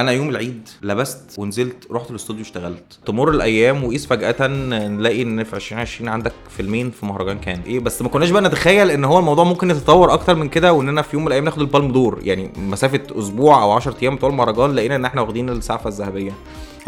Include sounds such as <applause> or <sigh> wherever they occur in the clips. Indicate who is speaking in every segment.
Speaker 1: أنا يوم العيد لبست ونزلت رحت الاستوديو اشتغلت. تمر الأيام وguess فجأة نلاقي إن في 2020 عندك فيلمين في مهرجان كان. إيه بس ما كناش بقى نتخيل إن هو الموضوع ممكن يتطور أكتر من كده وإننا في يوم من الأيام ناخد ال Palme d'Or. يعني مسافة أسبوع أو 10 أيام بتوع المهرجان لقينا إن إحنا واخدين السعفه الذهبية.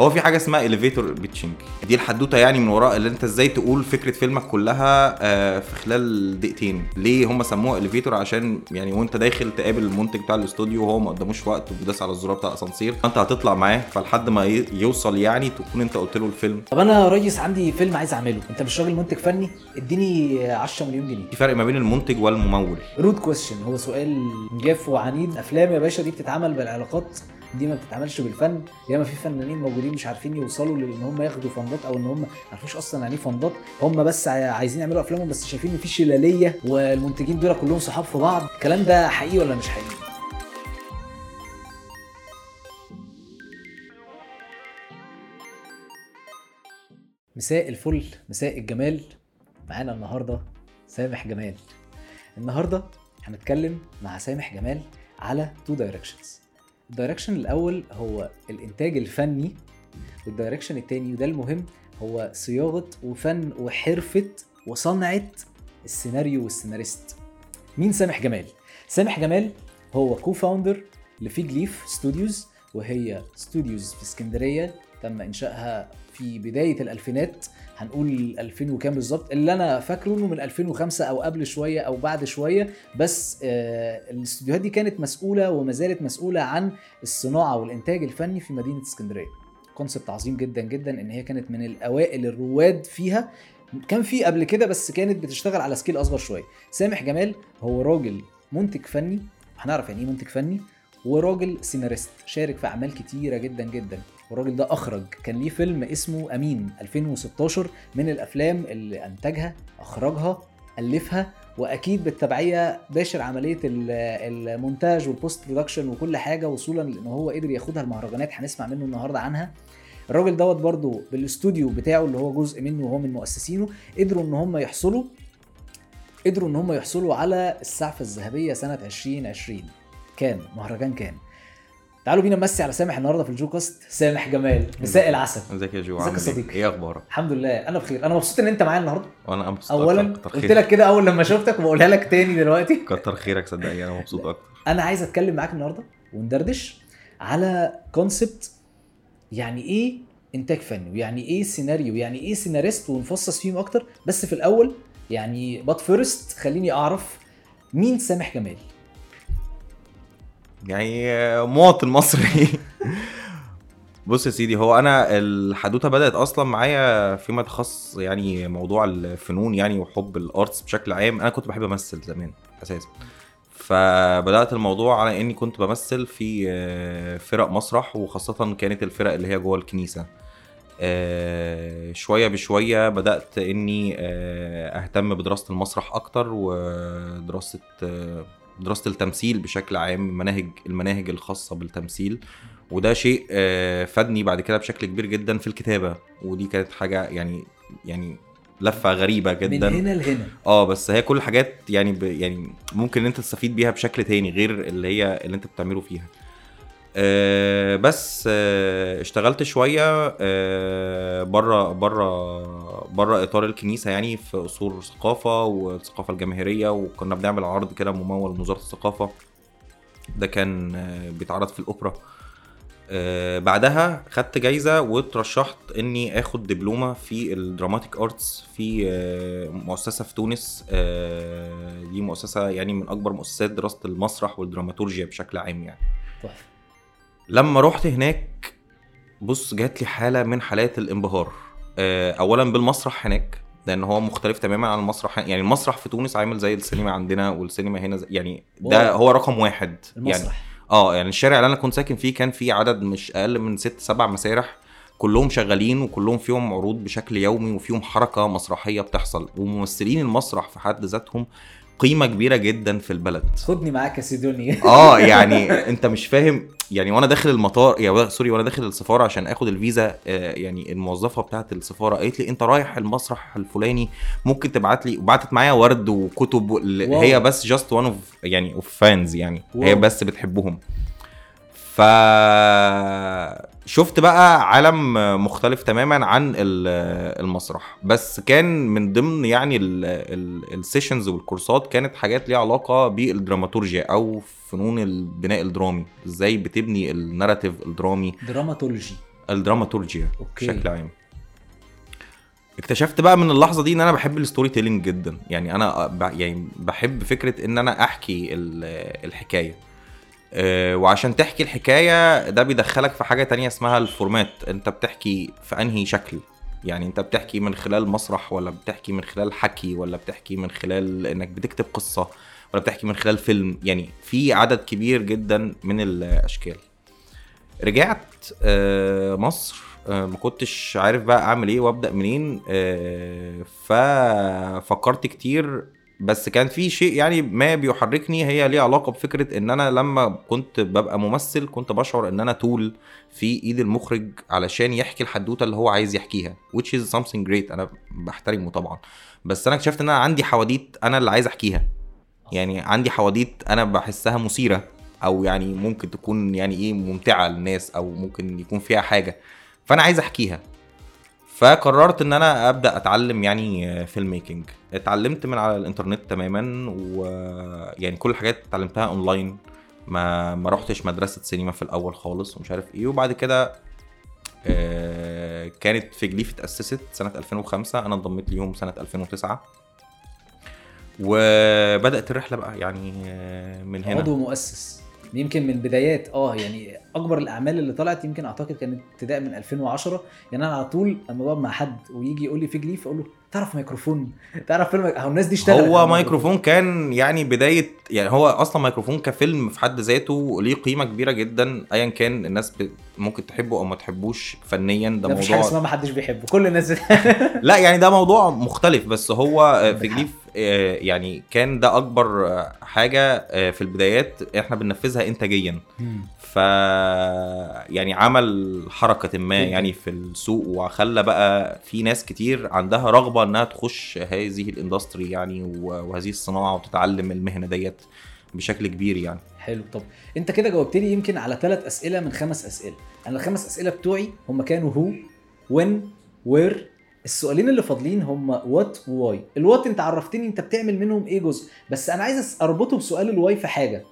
Speaker 1: هو في حاجة اسمها elevator pitching دي الحدوتة يعني من وراء اللي انت إزاي تقول فكرة فيلمك كلها آه، في خلال دقيقتين. ليه هم سموها elevator عشان يعني وانت داخل تقابل المنتج بتاع الاستوديو وهو ما قداموش وقت وبيداس على الزرار بتاع الاسانسير فانت هتطلع معاه. فلحد ما يوصل يعني تكون انت قلت له الفيلم.
Speaker 2: طب أنا يا ريس عندي فيلم عايز أعمله. أنت مش راجل منتج فني؟ اديني 10 مليون جنيه.
Speaker 1: في فرق ما بين المنتج والممول.
Speaker 2: rude question هو سؤال جاف وعنيد. أفلام يا باشا دي بتتعمل بالعلاقات دي ما بتتعملش بالفن ياما في فنانين موجودين مش عارفين يوصلوا لأن هم ياخدوا fund ات أو إن هم ما عارفوش أصلا يعني إيه fund ات هم بس عاي- عايزين يعملوا أفلامهم بس شايفين ان في شلالية والمنتجين دول كلهم صحاب في بعض. الكلام ده حقيقي ولا مش حقيقي؟ مساء الفل مساء الجمال. معانا النهارده سامح جمال. النهارده هنتكلم مع سامح جمال على two directions ال direction الأول هو الإنتاج الفني وال direction التاني وده المهم هو صياغة وفن وحرفة وصنعة السيناريو والسيناريست. مين سامح جمال؟ سامح جمال هو co-founder ل Fig Leaf Studios وهي studios في اسكندرية تم إنشائها في بداية الألفينات. هنقول 2000 وكام بالظبط اللي أنا فاكره إنه من 2005 أو قبل شوية أو بعد شوية بس آه الاستوديوهات دي كانت مسؤولة وما زالت مسؤولة عن الصناعة والإنتاج الفني في مدينة اسكندرية. concept عظيم جدا جدا إن هي كانت من الأوائل الرواد فيها. كان في قبل كده بس كانت بتشتغل على scale أصغر شوية. سامح جمال هو راجل منتج فني هنعرف يعني إيه منتج فني؟ وراجل سيناريست شارك في أعمال كتيرة جدا جدا. والراجل ده أخرج. كان ليه فيلم اسمه أمين 2016 من الأفلام اللي أنتجها أخرجها ألفها وأكيد بالتبعية باشر عملية ال- المونتاج وال post production وكل حاجة وصولا لأن هو قدر ياخدها المهرجانات هنسمع منه النهارده عنها. الراجل دوت برضو بالاستوديو بتاعه اللي هو جزء منه وهو من مؤسسينه قدروا إن هم يحصلوا قدروا إن هم يحصلوا على السعفه الذهبية سنة 2020 كان مهرجان كان. تعالوا بينا نمسي على سامح النهارده في الجوكاست سامح جمال. مساء العسل.
Speaker 1: ازيك يا جو؟
Speaker 2: ازيك يا
Speaker 1: إيه؟
Speaker 2: صديقي؟
Speaker 1: إيه أخبارك؟
Speaker 2: الحمد لله. أنا بخير. أنا مبسوط إن أنت معايا النهارده.
Speaker 1: وأنا مبسوط
Speaker 2: اولا قلت. لك كده أول لما شفتك وبقولها لك تاني دلوقتي.
Speaker 1: كتر خيرك صدقني أنا مبسوط أكتر.
Speaker 2: أنا عايز أتكلم معاك النهارده وندردش على concept يعني إيه إنتاج فني ويعني إيه سيناريو يعني إيه سيناريست ونفصص فيهم أكتر. بس في الأول يعني but first خليني أعرف مين سامح جمال.
Speaker 1: يعني مواطن مصري. بص يا سيدي هو أنا الحدوتة بدأت أصلا معايا فيما يتخص يعني موضوع الفنون يعني وحب ال arts بشكل عام. أنا كنت بحب أمثل زمان أساسا. فبدأت الموضوع على إني كنت بمثل في آه، فرق مسرح وخاصه كانت الفرق اللي هي جوه الكنيسة. آه، شوية بشوية بدأت إني آه، أهتم بدراسة المسرح أكتر ودراسة دراسة التمثيل بشكل عام مناهج المناهج الخاصة بالتمثيل. وده شيء آه، فادني بعد كده بشكل كبير جدا في الكتابة. ودي كانت حاجة يعني يعني لفة غريبة
Speaker 2: من
Speaker 1: جدا
Speaker 2: هنا لهنا.
Speaker 1: آه بس هي كل الحاجات يعني ب... يعني ممكن إن أنت تستفيد بيها بشكل تاني غير اللي هي اللي أنت بتعمله فيها. آه بس آه اشتغلت شوية آه بره بره بره إطار الكنيسة يعني في قصور ثقافة والثقافة الجماهيرية وكنا بنعمل عرض كده ممول من وزاره الثقافة. ده كان آه بيتعرض في الأوبرا. آه بعدها خدت جايزة واترشحت إني آخد دبلومة في ال dramatic arts في مؤسسة في تونس. دي مؤسسة يعني من أكبر مؤسسات دراسة المسرح والدراماتورجيا بشكل عام يعني. لما رحت هناك بص جات لي حالة من حالات الانبهار. آه، اولا بالمسرح هناك لأن هو مختلف تماما عن المسرح يعني المسرح في تونس عامل زي السينما عندنا والسينما هنا زي يعني ده. هو رقم واحد. يعني
Speaker 2: المسرح.
Speaker 1: آه يعني الشارع اللي أنا كنت ساكن فيه كان فيه عدد مش أقل من ست سبع مسارح كلهم شغالين وكلهم فيهم عروض بشكل يومي وفيهم حركة مسرحية بتحصل. وممثلين المسرح في حد ذاتهم قيمة كبيرة جدا في البلد
Speaker 2: خدني معاك يا سيدي
Speaker 1: آه <laughs> يعني أنت مش فاهم يعني وأنا داخل المطار يا sorry وأنا داخل السفارة عشان آخد الفيزا آه، يعني الموظفة بتاعة السفارة قالت لي أنت رايح المسرح الفلاني ممكن تبعت لي وبعتت معايا ورد وكتب
Speaker 2: wow.
Speaker 1: هي بس just one of يعني of fans يعني
Speaker 2: wow.
Speaker 1: هي بس بتحبهم ف شفت بقى عالم مختلف تماما عن ال- المسرح. بس كان من ضمن يعني ال sessions والكورسات كانت حاجات ليها علاقة بالدراماتورجيا أو فنون البناء الدرامي. إزاي بتبني ال narrative الدرامي.
Speaker 2: dramaturgy
Speaker 1: الدراماتورجيا بشكل عام. اكتشفت بقى من اللحظة دي إن أنا بحب ال storytelling جدا. يعني أنا يعني بحب فكرة إن أنا أحكي ال- الحكاية. وعشان تحكي الحكاية ده بيدخلك في حاجة تانية اسمها ال format. انت بتحكي في انهي شكل؟ يعني انت بتحكي من خلال مسرح ولا بتحكي من خلال حكي ولا بتحكي من خلال انك بتكتب قصة ولا بتحكي من خلال فيلم؟ يعني في عدد كبير جدا من الأشكال. رجعت آه، مصر آه، ما كنتش عارف بقى أعمل إيه وأبدأ منين آه، ففكرت كتير بس كان في شيء يعني ما بيحركني هي ليه علاقة بفكرة إن أنا لما كنت ببقى ممثل كنت بشعر إن أنا تول في إيد المخرج علشان يحكي الحدوتة اللي هو عايز يحكيها which is something great. أنا بحترمه طبعا. بس أنا اكتشفت إن أنا عندي حواديت أنا اللي عايز أحكيها. يعني عندي حواديت أنا بحسها مثيرة أو يعني ممكن تكون يعني إيه ممتعة للناس أو ممكن يكون فيها حاجة. فأنا عايز أحكيها. فقررت إن أنا أبدأ أتعلم يعني filmmaking اتعلمت من على الإنترنت تماما ويعني كل الحاجات اتعلمتها اونلاين ما ما رحتش مدرسة سينما في الأول خالص ومش عارف إيه. وبعد كده آه، كانت Fig Leaf اتأسست سنة 2005 أنا انضميت ليهم سنة 2009 وبدأت الرحلة بقى يعني آه، من هنا.
Speaker 2: عضو مؤسس. يمكن من بدايات. آه يعني أكبر الأعمال اللي طلعت يمكن أعتقد كانت ابتداء من 2010 يعني أنا على طول لما بقعد مع حد ويجي يقول لي Fig Leaf أقول له تعرف ميكروفون؟ <laughs> تعرف فيلم اهو الناس دي اشتغلت
Speaker 1: هو مايكروفون كان يعني بداية يعني هو أصلا مايكروفون كفيلم في حد ذاته ليه قيمة كبيرة جدا ايا كان الناس ب... ممكن تحبه أو ما تحبوش فنيا. ده
Speaker 2: ده مفيش حاجة
Speaker 1: موضوع
Speaker 2: اسمها ما حدش بيحبه. كل الناس <laughs>
Speaker 1: لا يعني ده موضوع مختلف بس هو آه، في. جليف آه، يعني كان ده أكبر آه، حاجة في البدايات إحنا بننفذها انتاجيا. ف يعني عمل حركة ما. يعني في السوق وخلى بقى في ناس كتير عندها رغبة إنها تخش هذه الإندستري يعني وهذه الصناعة وتتعلم المهنة ديت بشكل كبير يعني.
Speaker 2: حلو. طب أنت كده جاوبت لي يمكن على ثلاث أسئلة من خمس أسئلة. أنا الخمس أسئلة بتوعي هم كانوا who when where السؤالين اللي فاضلين هم what و why ال what أنت عرفتني أنت بتعمل منهم إيه جزء؟ بس أنا عايز اربطه بسؤال ال why في حاجة.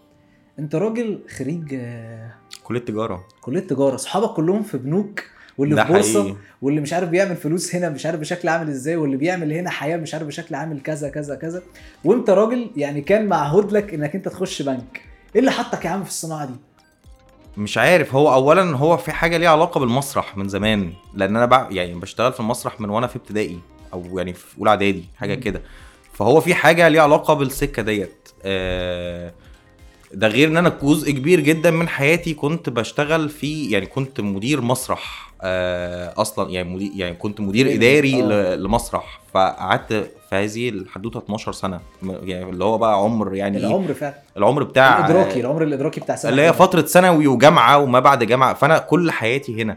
Speaker 2: انت راجل خريج آه،
Speaker 1: كلية تجارة.
Speaker 2: كلية تجارة. اصحابك كلهم في بنوك واللي في
Speaker 1: بورصة
Speaker 2: واللي مش عارف بيعمل فلوس هنا مش عارف بشكل عامل إزاي واللي بيعمل هنا حياة مش عارف بشكل عامل كذا كذا كذا. وانت راجل يعني كان معهود لك انك انت تخش بنك. إيه اللي حطك يا عم في الصناعة دي؟
Speaker 1: مش عارف. هو اولا هو في حاجة ليها علاقة بالمسرح من زمان. لأن أنا بع... يعني بشتغل في المسرح من وأنا في ابتدائي أو يعني في أولى إعدادي حاجة
Speaker 2: مم.
Speaker 1: كده. فهو في حاجة ليها علاقة بالسكة ديت. آه ده غير إن أنا جزء كبير جدا من حياتي كنت بشتغل في يعني كنت مدير مسرح آه أصلا يعني مدير يعني كنت مدير؟
Speaker 2: إداري.
Speaker 1: ل- لمسرح فقعدت في هذه الحدوتة 12 سنة يعني اللي هو بقى عمر يعني إيه؟
Speaker 2: العمر فعلا
Speaker 1: العمر بتاع
Speaker 2: الإدراكي العمر الإدراكي بتاع سنة
Speaker 1: اللي هي؟ فترة ثانوي وجامعة وما بعد جامعة فأنا كل حياتي هنا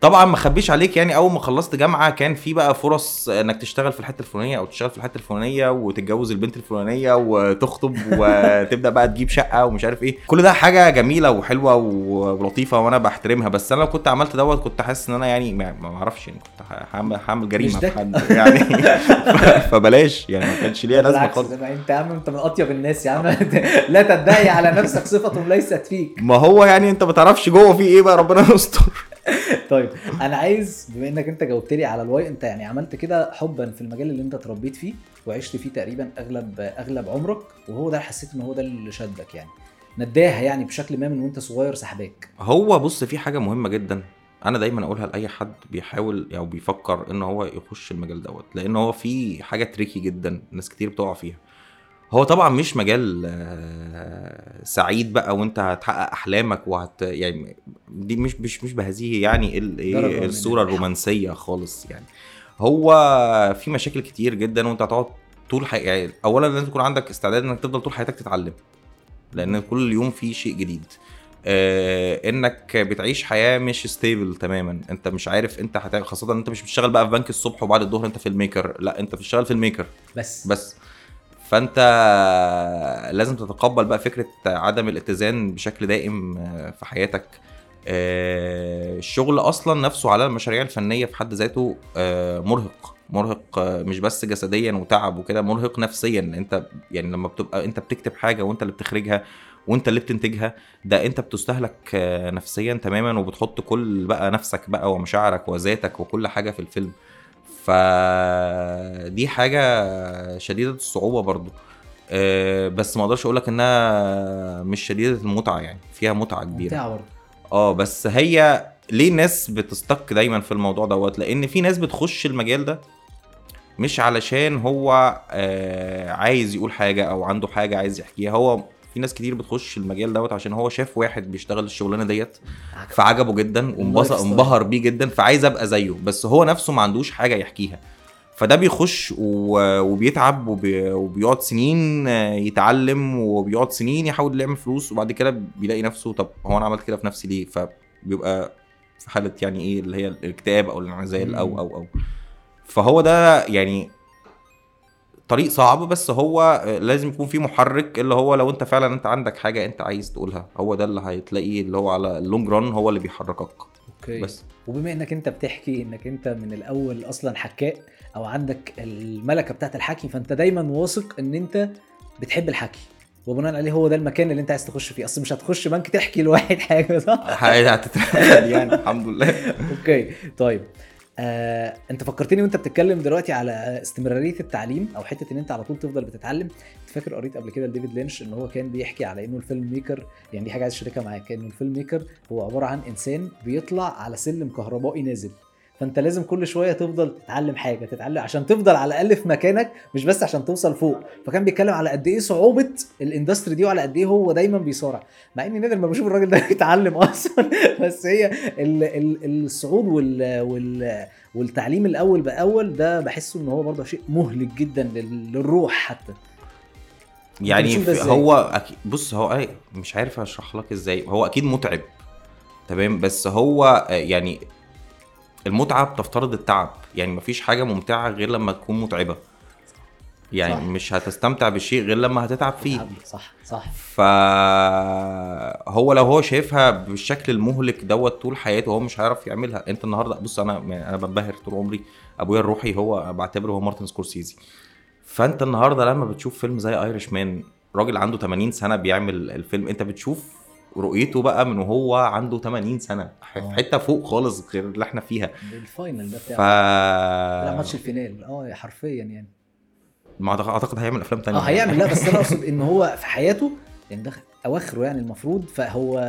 Speaker 1: طبعا ما اخبيش عليك يعني أول ما خلصت جامعة كان في بقى فرص إنك تشتغل في الحتة الفلانية أو تشتغل في الحتة الفلانية وتتجوز البنت الفلانية وتخطب <laughs> وتبدأ بقى تجيب شقة ومش عارف إيه. كل ده حاجة جميلة وحلوة ولطيفة وأنا بحترمها. بس أنا لو كنت عملت دوت كنت حاسس إن أنا يعني ما أعرفش يعني كنت هعمل هعمل
Speaker 2: جريمة.
Speaker 1: في حد يعني. <laughs> فبلاش يعني ما كانش ليها
Speaker 2: لازمة
Speaker 1: خالص.
Speaker 2: أنت يا عم أنت من أطيب الناس يا عم. <laughs> لا تدعي على نفسك صفه ليست فيك.
Speaker 1: ما هو يعني أنت ما تعرفش جوه في إيه بقى ربنا يستر.
Speaker 2: طيب أنا عايز بما إنك أنت جاوبت لي على ال why أنت يعني عملت كده حبا في المجال اللي أنت اتربيت فيه وعشت فيه تقريبا أغلب أغلب عمرك وهو ده حسيت إن هو ده اللي شدك يعني نداها يعني بشكل ما من وأنت صغير سحباك.
Speaker 1: هو بص في حاجة مهمة جدا أنا دايما أقولها لأي حد بيحاول أو بيفكر إن هو يخش المجال دوت لأن هو في حاجة تريكي جدا ناس كتير بتقع فيها. هو طبعا مش مجال آه، سعيد بقى وانت هتحقق أحلامك وهت يعني دي مش مش مش بهذه يعني
Speaker 2: الصورة.
Speaker 1: الرومانسية خالص يعني. هو في مشاكل كتير جدا وانت هتقعد طول حي... يعني اولا لازم يكون عندك استعداد إنك تفضل طول حياتك تتعلم لأن كل يوم في شيء جديد. آه إنك بتعيش حياة مش stable تماما. أنت مش عارف أنت هتعمل خاصة إن أنت مش بتشتغل بقى في بنك الصبح وبعد الظهر أنت في ال maker لا أنت بتشتغل في ال maker.
Speaker 2: بس.
Speaker 1: بس. فانت لازم تتقبل بقى فكرة عدم الاتزان بشكل دائم آه، في حياتك. آه، الشغل أصلا نفسه على المشاريع الفنية في حد ذاته آه، مرهق. مرهق مش بس جسديا وتعب وكده مرهق نفسيا. انت يعني لما بتبقى انت بتكتب حاجة وانت اللي بتخرجها وانت اللي بتنتجها ده انت بتستهلك نفسيا تماما وبتحط كل بقى نفسك بقى ومشاعرك وذاتك وكل حاجة في الفيلم. فدي حاجة شديدة الصعوبة برضو. آه، بس ما أقدرش أقول لك انها مش شديدة المتعة يعني فيها
Speaker 2: متعة كبيرة.
Speaker 1: آه بس هي ليه الناس بتستك دايما في الموضوع دوت؟ لأن في ناس بتخش المجال ده مش علشان هو آه عايز يقول حاجة أو عنده حاجة عايز يحكيها. هو في ناس كتير بتخش المجال دوت عشان هو شاف واحد بيشتغل الشغلانة ديت
Speaker 2: عجب.
Speaker 1: فعجبه جدا وانبسط. انبهر بيه جدا فعايز أبقى زيه. بس هو نفسه ما عندوش حاجة يحكيها. فده بيخش وبيتعب وبي... وبيقعد سنين آه، يتعلم وبيقعد سنين يحاول يعمل فلوس وبعد كده بيلاقي نفسه طب هو أنا عملت كده في نفسي ليه؟ فبيبقى في حالة يعني إيه اللي هي الاكتئاب أو الانعزال أو أو أو. فهو ده يعني طريق صعب بس هو لازم يكون في محرك اللي هو لو انت فعلا انت عندك حاجة انت عايز تقولها هو ده اللي هتلاقيه اللي هو على ال long run هو اللي بيحركك.
Speaker 2: okay.
Speaker 1: بس.
Speaker 2: وبما إنك أنت بتحكي إنك أنت من الأول أصلا حكاء أو عندك الملكة بتاعت الحكي فأنت دايما واثق إن أنت بتحب الحكي. وبناء عليه هو ده المكان اللي أنت عايز تخش فيه. أصل مش هتخش بنك تحكي لواحد حاجة صح؟ <laughs>
Speaker 1: هتترفد يعني الحمد لله. <laughs>
Speaker 2: okay. طيب. آه، انت فكرتني وانت بتتكلم دلوقتي على استمرارية التعليم أو حتة ان انت على طول تفضل بتتعلم. انت فاكر قريت قبل كده لديفيد لينش ان هو كان بيحكي على انه ال filmmaker يعني دي حاجة عايز اشاركها معاك انه ال filmmaker هو عبارة عن انسان بيطلع على سلم كهربائي نازل. فانت لازم كل شوية تفضل تتعلم حاجة تتعلم عشان تفضل على الأقل في مكانك مش بس عشان توصل فوق. فكان بيتكلم على قد إيه صعوبة ال industry دي وعلى قد إيه هو دايما بيصارع. مع إني نادر ما بشوف الراجل ده <laughs> بيتعلم أصلا. <laughs> بس هي ال ال الصعود وال وال والتعليم الأول بأول ده بحسه إن هو برضه شيء مهلك جدا لل- للروح حتى.
Speaker 1: يعني؟ هو أكيد بص هو مش عارف اشرح لك إزاي. هو أكيد متعب تمام؟ بس هو آه، يعني المتعة بتفترض التعب يعني مفيش حاجة ممتعة غير لما تكون متعبة. يعني
Speaker 2: صح.
Speaker 1: مش هتستمتع بالشيء غير لما هتتعب فيه.
Speaker 2: صح صح
Speaker 1: فهو لو هو شايفها بالشكل المهلك دوت طول حياته هو مش هيعرف يعملها. انت النهارده بص أنا أنا بنبهر طول عمري. أبويا الروحي هو بعتبره هو مارتن سكورسيزي. فأنت النهارده لما بتشوف فيلم زي Irishman راجل عنده 80 سنة بيعمل الفيلم أنت بتشوف رؤيته بقى من وهو عنده 80 سنة في
Speaker 2: آه.
Speaker 1: حتة فوق خالص غير اللي إحنا فيها.
Speaker 2: ال final ده
Speaker 1: ف
Speaker 2: بتاع لا ماتش ال final. آه حرفيا يعني.
Speaker 1: ما أعتقد هيعمل أفلام تانية.
Speaker 2: آه هيعمل. لا بس أنا أقصد إن هو في حياته يعني ده أواخره يعني المفروض فهو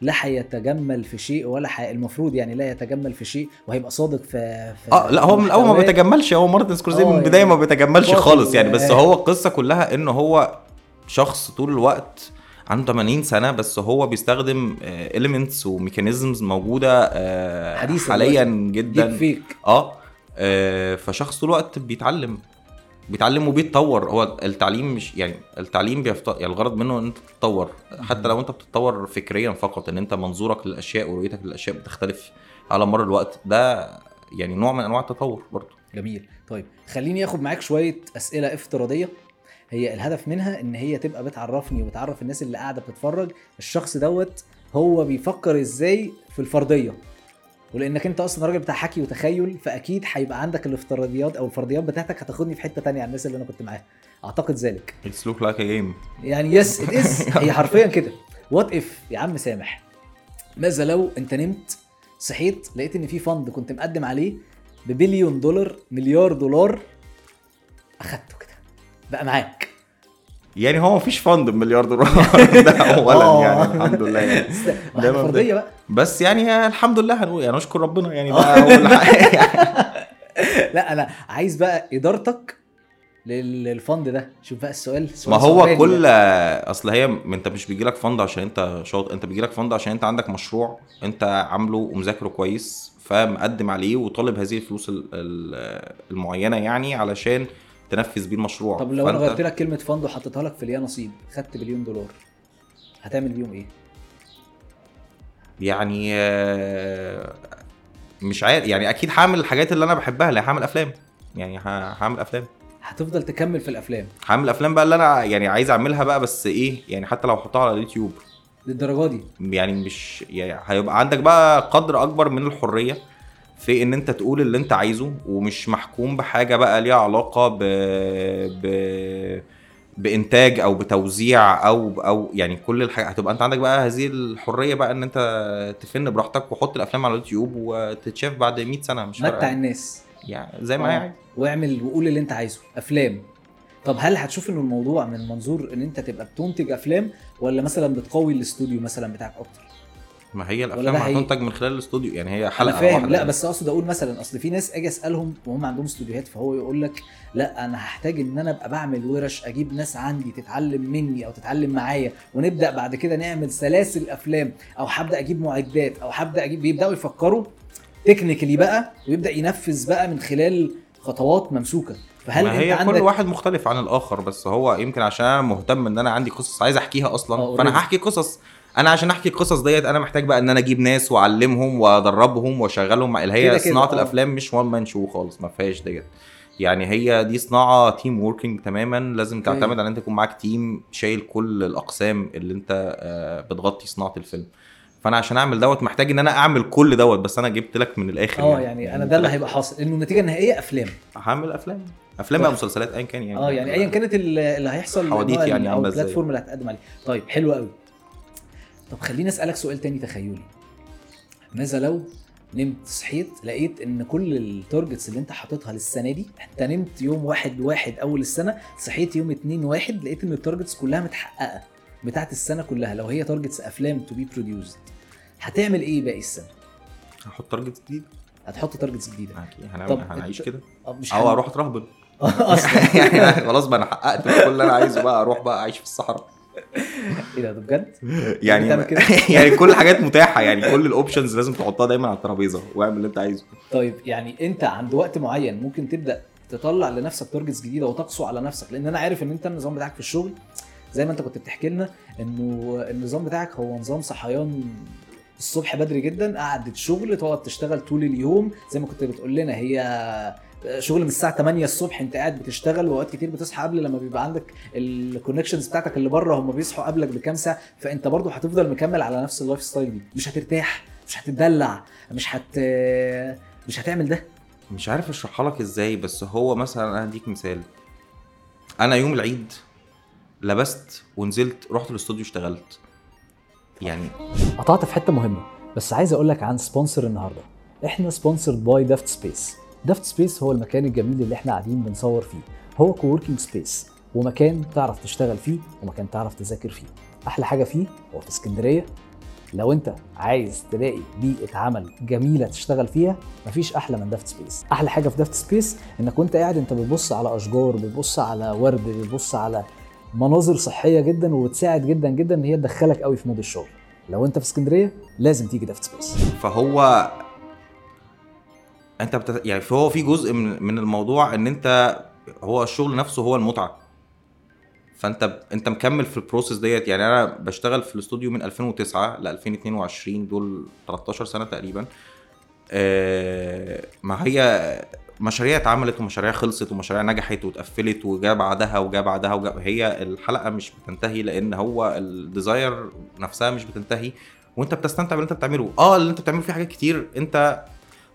Speaker 2: لا هيتجمل في شيء ولا حي... المفروض يعني لا يتجمل في شيء وهيبقى صادق في, في
Speaker 1: آه لا هو من الأول ما. بيتجملش هو مارتن سكورسيزي
Speaker 2: آه،
Speaker 1: من البدايه
Speaker 2: يعني
Speaker 1: ما بيتجملش خالص يعني. بس
Speaker 2: و-
Speaker 1: هو القصة كلها إن هو شخص طول الوقت عنده 80 سنة بس هو بيستخدم elements و mechanisms موجودة آه،
Speaker 2: حديثة
Speaker 1: حاليا جدا.
Speaker 2: فيك
Speaker 1: آه آه، فشخص طول الوقت بيتعلم بيتعلم وبيتطور. هو التعليم مش يعني التعليم بيفت... يعني الغرض منه إن أنت تتطور. حتى لو أنت بتتطور فكريا فقط إن أنت منظورك للأشياء ورؤيتك للأشياء بتختلف على مر الوقت ده يعني نوع من أنواع التطور برضه.
Speaker 2: جميل. طيب خليني آخد معاك شوية أسئلة افتراضية. هي الهدف منها إن هي تبقى بتعرفني وبتعرف الناس اللي قاعدة بتتفرج. الشخص دوت هو بيفكر إزاي في الفرضية. ولأنك أنت أصلا راجل بتاع حكي وتخيل فأكيد هيبقى عندك الافتراضيات أو الفرضيات بتاعتك هتاخدني في حتة تانية عن الناس اللي أنا كنت معاها. أعتقد ذلك.
Speaker 1: It's look like a game.
Speaker 2: يعني yes it is هي حرفيا كده. what if يا عم سامح ماذا لو أنت نمت صحيت لقيت إن في fund كنت مقدم عليه ببليون دولار مليار دولار أخدته. بقى معاك.
Speaker 1: يعني هو مفيش fund بمليار دولار. <laughs> ده اولا
Speaker 2: آه.
Speaker 1: يعني الحمد لله يعني. ده.
Speaker 2: فرضيه بقى.
Speaker 1: بس يعني الحمد لله هنقول يعني نشكر ربنا يعني ده أول حاجة. <laughs>
Speaker 2: لا أنا عايز بقى إدارتك لل- للفند ده. شوف بقى السؤال. سؤال
Speaker 1: ما هو كل
Speaker 2: ده.
Speaker 1: أصل هي أنت مش بيجيلك فند عشان أنت شاطر. أنت بيجيلك فند عشان أنت عندك مشروع أنت عامله ومذاكره كويس فمقدم عليه وطالب هذه الفلوس ال- ال- المعينة يعني علشان تنفذ بيه المشروع.
Speaker 2: طب لو
Speaker 1: أنا
Speaker 2: غيرت لك كلمة فند وحطيتها لك في ليا نصيب خدت بليون دولار هتعمل بيهم إيه؟
Speaker 1: يعني آه، مش عارف يعني أكيد هعمل الحاجات اللي أنا بحبها اللي هعمل أفلام. يعني هعمل أفلام.
Speaker 2: هتفضل تكمل في الأفلام.
Speaker 1: هعمل أفلام بقى اللي أنا يعني عايز أعملها بقى بس إيه يعني حتى لو احطها على اليوتيوب.
Speaker 2: للدرجة دي؟
Speaker 1: يعني مش يعني هيبقى عندك بقى قدر أكبر من الحرية. في إن أنت تقول اللي أنت عايزه ومش محكوم بحاجة بقى ليها علاقة ب... ب... بإنتاج أو بتوزيع أو أو يعني كل الحاجات هتبقى أنت عندك بقى هذه الحرية بقى إن أنت تفن براحتك وحط الأفلام على اليوتيوب وتتشاف بعد 100 سنة مش
Speaker 2: متع الناس.
Speaker 1: يعني زي ما هي
Speaker 2: آه.
Speaker 1: عايزة.
Speaker 2: واعمل وقول اللي أنت عايزه. أفلام. طب هل هتشوف ان الموضوع من منظور إن أنت تبقى بتنتج أفلام ولا مثلا بتقوي الاستوديو مثلا بتاعك أكتر؟
Speaker 1: ما هي
Speaker 2: الأفلام
Speaker 1: هتنتج من خلال الاستوديو يعني هي
Speaker 2: أنا
Speaker 1: حلقه
Speaker 2: فاهم
Speaker 1: واحدة
Speaker 2: لا
Speaker 1: يعني.
Speaker 2: بس أقصد أقول مثلا أصل في ناس آجي أسألهم وهم عندهم استوديوهات فهو يقول لك لا أنا هحتاج إن أنا أبقى بعمل ورش أجيب ناس عندي تتعلم مني أو تتعلم معايا ونبدأ بعد كده نعمل سلاسل أفلام أو هبدا أجيب معدات أو هبدا أجيب بيبدأوا يفكروا technically بقى ويبدأ ينفذ بقى من خلال خطوات ممسوكة فهل
Speaker 1: ما
Speaker 2: أنت
Speaker 1: هي
Speaker 2: عندك
Speaker 1: كل واحد مختلف عن الآخر بس هو يمكن عشان أنا مهتم إن أنا عندي قصص عايز
Speaker 2: أحكيها
Speaker 1: أصلا
Speaker 2: already.
Speaker 1: فأنا هحكي قصص أنا عشان احكي القصص ديت أنا محتاج بقى ان أنا أجيب ناس واعلمهم وادربهم واشغلهم. اللي هي
Speaker 2: كده،
Speaker 1: صناعة
Speaker 2: آه.
Speaker 1: الأفلام مش one man show خالص ما فيهاش ديت. يعني هي دي صناعة team working تماما لازم. تعتمد على إن أنت يكون معاك team شايل كل الأقسام اللي أنت آه، بتغطي صناعة الفيلم. فأنا عشان أعمل دوت محتاج إن أنا أعمل كل دوت بس أنا جبت لك من الآخر
Speaker 2: آه يعني. أنا ده اللي هيبقى حاصل. إنه النتيجة النهائية أفلام.
Speaker 1: هعمل أفلام. أفلام
Speaker 2: طيب.
Speaker 1: أو مسلسلات ايا كان يعني.
Speaker 2: آه يعني ايا كانت ال- اللي هيحصل
Speaker 1: حواديت يعني أو. ال
Speaker 2: platform اللي هتقدم عليه. طيب حلو قوي طب خليني أسألك سؤال تاني تخيلي. ماذا لو نمت صحيت لقيت إن كل ال targets اللي أنت حاططها للسنة دي أنت نمت يوم واحد واحد أول السنة صحيت يوم اتنين واحد لقيت إن ال targets كلها متحققة بتاعت السنة كلها لو هي targets أفلام to be produced هتعمل إيه باقي السنة؟
Speaker 1: هحط target جديد؟
Speaker 2: هتحط targets
Speaker 1: جديدة. هنعمل هنعيش كده.
Speaker 2: مش أو
Speaker 1: أروح أترهبن. <laughs>
Speaker 2: أصلا. <laughs>
Speaker 1: يعني خلاص بقى أنا حققت كل اللي أنا عايزه بقى أروح بقى أعيش في الصحراء.
Speaker 2: إيه ده؟ بجد؟
Speaker 1: يعني؟ <laughs> يعني كل الحاجات متاحة يعني كل ال options لازم تحطها دايما على الترابيزة واعمل اللي انت عايزه.
Speaker 2: طيب يعني انت عند وقت معين ممكن تبدأ تطلع لنفسك targets جديدة وتقسو على نفسك لأن أنا عارف إن أنت النظام بتاعك في الشغل زي ما أنت كنت بتحكي لنا إنه النظام بتاعك هو نظام صحيان الصبح بدري جدا قعدة شغل تقعد تشتغل طول اليوم زي ما كنت بتقول لنا هي شغل من الساعة 8 الصبح انت قاعد بتشتغل وأوقات كتير بتصحى قبل لما بيبقى عندك ال connections بتاعتك اللي بره هم بيصحوا قبلك بكام ساعة فأنت برضو هتفضل مكمل على نفس ال lifestyle دي. مش هترتاح مش هتدلع مش هت مش هتعمل ده.
Speaker 1: مش عارف أشرحها لك إزاي بس هو مثلا أنا هديك مثال. أنا يوم العيد لبست ونزلت رحت الاستوديو اشتغلت. يعني
Speaker 2: قطعت في حتة مهمة بس عايز أقول لك عن sponsor النهارده. إحنا sponsored by دافت سبيس دافت سبيس هو المكان الجميل اللي إحنا قاعدين بنصور فيه. هو coworking space ومكان تعرف تشتغل فيه ومكان تعرف تذاكر فيه. أحلى حاجة فيه هو في اسكندرية. لو انت عايز تلاقي بيئة عمل جميلة تشتغل فيها مفيش أحلى من دافت سبيس. أحلى حاجة في دافت سبيس إنك وأنت قاعد أنت بتبص على أشجار بتبص على ورد بتبص على مناظر صحية جدا وبتساعد جدا جدا إن هي تدخلك قوي في mood الشغل. لو أنت في اسكندرية لازم تيجي دافت سبيس.
Speaker 1: فهو انت بت... يعني فهو في جزء من من الموضوع ان انت هو الشغل نفسه هو المتعة. فانت انت مكمل في ال process ديت. يعني أنا بشتغل في الاستوديو من 2009 ل 2022 دول 13 سنة تقريبا. ما هي مشاريع اتعملت ومشاريع خلصت ومشاريع نجحت واتقفلت وجا بعدها وجا بعدها وجا هي الحلقة مش بتنتهي لأن هو الديزاير نفسها مش بتنتهي. وانت بتستمتع باللي انت بتعمله. آه اللي انت بتعمله فيه حاجات كتير. انت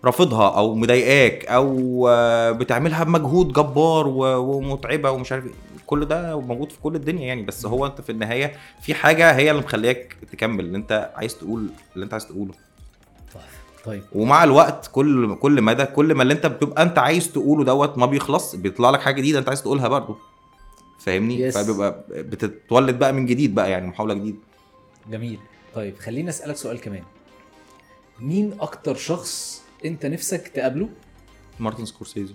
Speaker 1: رافضها أو مضايقاك أو آه، بتعملها بمجهود جبار ومتعبة ومش عارف إيه. كل ده موجود في كل الدنيا يعني بس هو أنت في النهاية في حاجة هي اللي مخلياك تكمل اللي أنت عايز تقول اللي أنت عايز تقوله.
Speaker 2: طيب.
Speaker 1: ومع الوقت كل كل مدى كل ما اللي أنت بتبقى أنت عايز تقوله دوت ما بيخلص بيطلع لك حاجة جديدة أنت عايز تقولها برضه. فاهمني؟
Speaker 2: Yes.
Speaker 1: فبيبقى بتتولد بقى من جديد بقى يعني محاولة جديدة.
Speaker 2: جميل. طيب خليني أسألك سؤال كمان. مين أكتر شخص انت نفسك تقابله؟
Speaker 1: مارتن سكورسيزي.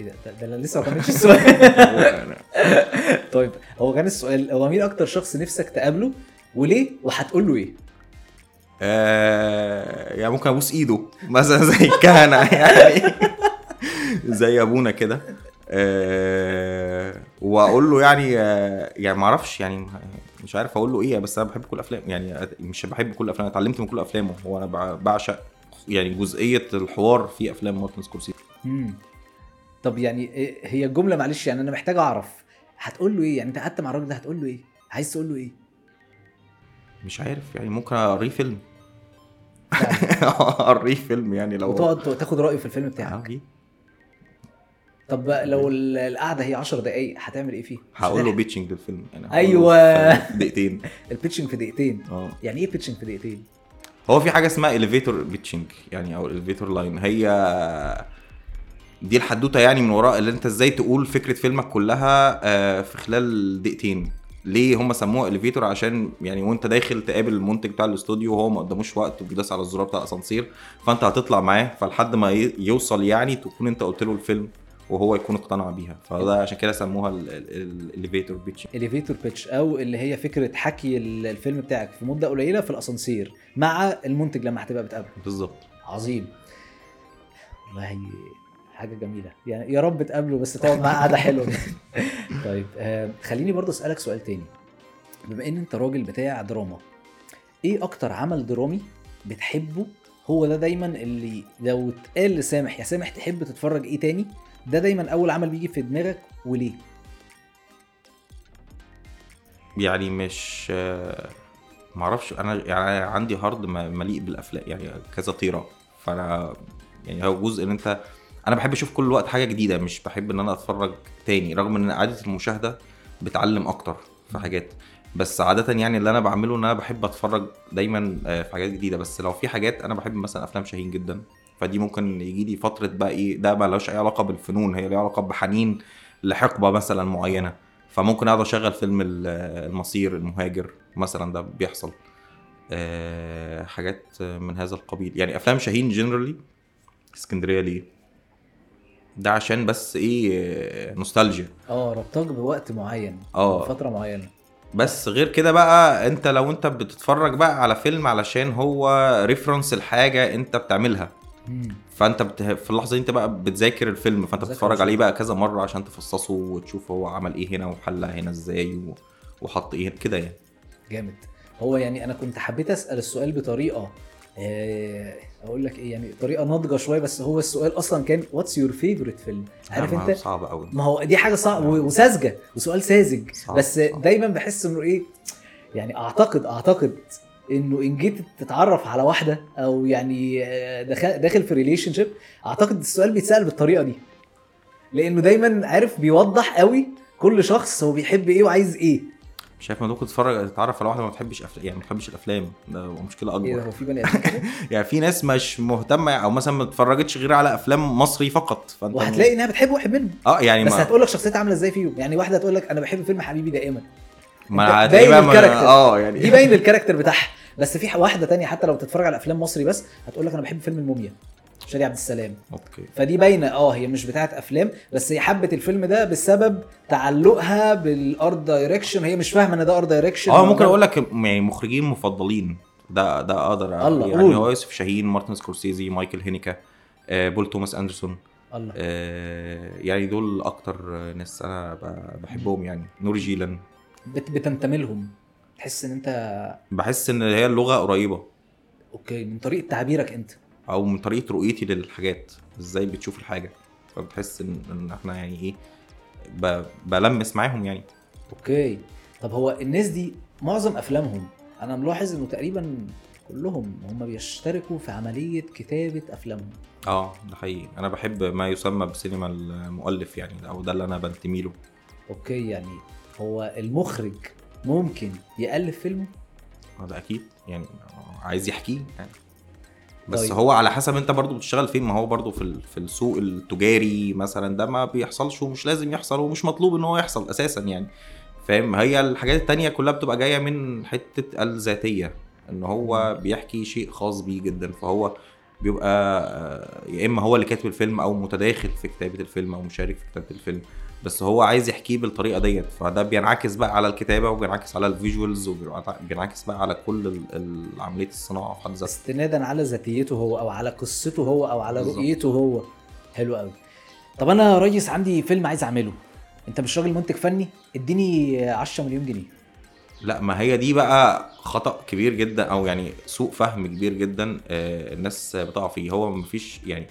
Speaker 2: إيه ده ده, ده أنا لسه ما كملتش السؤال. <laughs> طيب هو كان السؤال هو مين أكتر شخص نفسك تقابله وليه وهتقول له إيه؟
Speaker 1: آه يعني ممكن ابوس ايده مثلا زي الكهنة يعني. <laughs> زي ابونا كده. آه واقول له يعني آه يعني ما أعرفش يعني مش عارف أقول له إيه بس أنا بحب كل أفلام يعني مش بحب كل أفلام اتعلمت من كل أفلامه هو أنا بع- بعشق يعني جزئية الحوار في أفلام مارتن سكورسيزي.
Speaker 2: طب يعني إيه- هي الجمله معلش يعني أنا محتاج أعرف هتقول له إيه يعني أنت قعدت مع الراجل ده هتقول له إيه عايز تقول له إيه
Speaker 1: مش عارف يعني ممكن اقريه فيلم <laughs>
Speaker 2: فعلا.
Speaker 1: اقريه فيلم يعني لو
Speaker 2: وتقعد تاخد رأيه في الفيلم
Speaker 1: آه،
Speaker 2: بتاعك
Speaker 1: أكيد.
Speaker 2: طب لو ال- القعدة هي 10 دقائق هتعمل إيه فيه؟
Speaker 1: هقول له. <laughs> pitching للفيلم يعني. في دقيقتين <laughs>
Speaker 2: ال pitching في دقيقتين
Speaker 1: آه
Speaker 2: يعني إيه pitching في دقيقتين؟
Speaker 1: هو في حاجة اسمها elevator pitching يعني أو elevator line هي دي الحدوتة يعني من وراء اللي أنت إزاي تقول فكرة فيلمك كلها آه، في خلال دقيقتين. ليه هم سموها elevator عشان يعني وأنت داخل تقابل المنتج بتاع الاستوديو وهو ما قداموش وقت وبيدوس على الزرار بتاع الأسانسير فأنت هتطلع معاه. فلحد ما يوصل يعني تكون أنت قلت له الفيلم. وهو يكون اقتنع بيها. فده عشان كده سموها ال elevator
Speaker 2: pitching elevator pitch أو اللي هي فكرة حكي ال- الفيلم بتاعك في مدة قليلة في الأسانسير مع المنتج لما هتبقى بتقابله.
Speaker 1: بالظبط.
Speaker 2: عظيم. والله حاجة جميلة. يعني يا رب تقابله بس تقعد معاه قعدة حلوة. <laughs> طيب آه خليني برضه أسألك سؤال تاني. بما إن أنت راجل بتاع دراما إيه أكتر عمل درامي بتحبه هو ده دايما اللي لو اتقال لسامح يا سامح تحب تتفرج إيه تاني؟ ده دايما أول عمل بيجي في دماغك وليه؟
Speaker 1: يعني مش معرفش أنا يعني عندي هارد مليء بالأفلام يعني كذا طيره فأنا يعني هو جزء إن أنت أنا بحب أشوف كل وقت حاجة جديدة مش بحب إن أنا أتفرج تاني رغم إن عادة المشاهدة بتعلم أكتر في حاجات. بس عادة يعني اللي أنا بعمله إن أنا بحب أتفرج دايما آه، في حاجات جديدة. بس لو في حاجات أنا بحب مثلا أفلام شاهين جدا. فدي ممكن يجي لي فترة بقى إيه ده ملوش أي علاقة بالفنون هي ليها علاقة بحنين لحقبة مثلا معينة. فممكن أقعد أشغل فيلم ال- المصير المهاجر مثلا ده بيحصل. آه، حاجات من هذا القبيل. يعني أفلام شاهين جنرالي اسكندرية ليه؟ ده عشان بس إيه نوستالجيا.
Speaker 2: آه ربطك بوقت معين
Speaker 1: آه.
Speaker 2: فتره معينة.
Speaker 1: بس غير كده بقى أنت لو أنت بتتفرج بقى على فيلم علشان هو ريفرنس الحاجة أنت بتعملها. فانت بت... في اللحظة دي انت بقى بتذاكر الفيلم فانت بتتفرج عليه. بقى كذا مرة عشان تفصصه وتشوف هو عمل إيه هنا وحلها هنا إزاي و... وحط إيه كده يعني.
Speaker 2: جامد. هو يعني أنا كنت حبيت اسأل السؤال بطريقة آه، أقول لك إيه يعني طريقة ناضجة شوية بس هو السؤال أصلا كان what's your favorite film عارف انت؟
Speaker 1: صعب قوي
Speaker 2: ما هو دي حاجة صعبة وساذجة وسؤال ساذج. بس
Speaker 1: صعب.
Speaker 2: دايما بحس انه إيه يعني اعتقد اعتقد انه ان جيت تتعرف على واحدة أو يعني آه، داخل في relationship اعتقد السؤال بيتسأل بالطريقة دي. لأنه دايما عارف بيوضح قوي كل شخص هو بيحب إيه وعايز إيه.
Speaker 1: شايف ما ممكن تتفرج تتعرف على واحدة ما بتحبش أفل... يعني ما بتحبش الأفلام. ده
Speaker 2: مشكلة إيه
Speaker 1: اكبر
Speaker 2: هو في بني <laughs>
Speaker 1: يعني في ناس مش مهتمة أو مثلا ما اتفرجتش غير على أفلام مصري فقط. فأنت
Speaker 2: وهتلاقي إنها بتحب واحد منهم.
Speaker 1: آه يعني
Speaker 2: بس
Speaker 1: ما
Speaker 2: هتقول لك شخصيتها عاملة إزاي فيهم. يعني واحدة هتقول لك أنا بحب فيلم حبيبي دائما.
Speaker 1: ما
Speaker 2: باين
Speaker 1: ما-
Speaker 2: ال
Speaker 1: character. آه يعني
Speaker 2: دي باين ال character بتاعها. بس في واحدة تانية حتى لو بتتفرج على أفلام مصري بس هتقول لك أنا بحب فيلم الموميا شادي عبد السلام.
Speaker 1: okay.
Speaker 2: فدي باينة آه هي مش بتاعت أفلام بس هي حبت الفيلم ده بسبب تعلقها بال art direction هي مش فاهمة إن ده art direction
Speaker 1: آه ممكن أقول لك يعني مخرجين مفضلين. ده ده أقدر
Speaker 2: الله،
Speaker 1: يعني
Speaker 2: قول.
Speaker 1: هو يوسف شاهين مارتن سكورسيزي مايكل هينيكا آه، بول توماس أندرسون.
Speaker 2: الله.
Speaker 1: آه، يعني دول أكتر ناس أنا بحبهم يعني. نوري جيلان.
Speaker 2: بت بتنتمي لهم تحس إن أنت
Speaker 1: بحس إن هي اللغة قريبة.
Speaker 2: okay من طريقة تعبيرك أنت.
Speaker 1: أو من طريقة رؤيتي للحاجات. إزاي بتشوف الحاجة. فبتحس ان إن إحنا يعني إيه ب... بلمس معاهم يعني.
Speaker 2: okay. طب هو الناس دي معظم أفلامهم أنا ملاحظ إنه تقريبا كلهم هم بيشتركوا في عملية كتابة أفلامهم.
Speaker 1: آه ده حقيقي. أنا بحب ما يسمى بسينما المؤلف يعني أو ده اللي أنا بنتمي له
Speaker 2: أوكي يعني هو المخرج ممكن يألف فيلمه
Speaker 1: آه، ده أكيد. يعني عايز يحكيه يعني. بس
Speaker 2: طيب.
Speaker 1: هو على حسب أنت برضو بتشتغل فين. ما هو برضو في في السوق التجاري مثلا ده ما بيحصلش ومش لازم يحصل ومش مطلوب إن هو يحصل أساسا يعني. فاهم؟ هي الحاجات التانية كلها بتبقى جاية من حتة الذاتية إن هو بيحكي شيء خاص بيه جدا. فهو بيبقى آه، يا إما هو اللي كاتب الفيلم أو متداخل في كتابة الفيلم أو مشارك في كتابة الفيلم بس هو عايز يحكيه بالطريقة ديت. فده بينعكس بقى على الكتابة وبينعكس على ال visuals وبينعكس بقى على كل عملية الصناعة في حد ذاتها.
Speaker 2: استنادا على ذاتيته هو أو على قصته هو أو على
Speaker 1: بالظبط.
Speaker 2: رؤيته هو. حلو قوي طب أنا يا ريس عندي فيلم عايز أعمله. أنت مش راجل منتج فني؟ اديني 10 مليون جنيه.
Speaker 1: لا ما هي دي بقى خطأ كبير جدا أو يعني سوء فهم كبير جدا آه، الناس بتقع فيه. هو مفيش يعني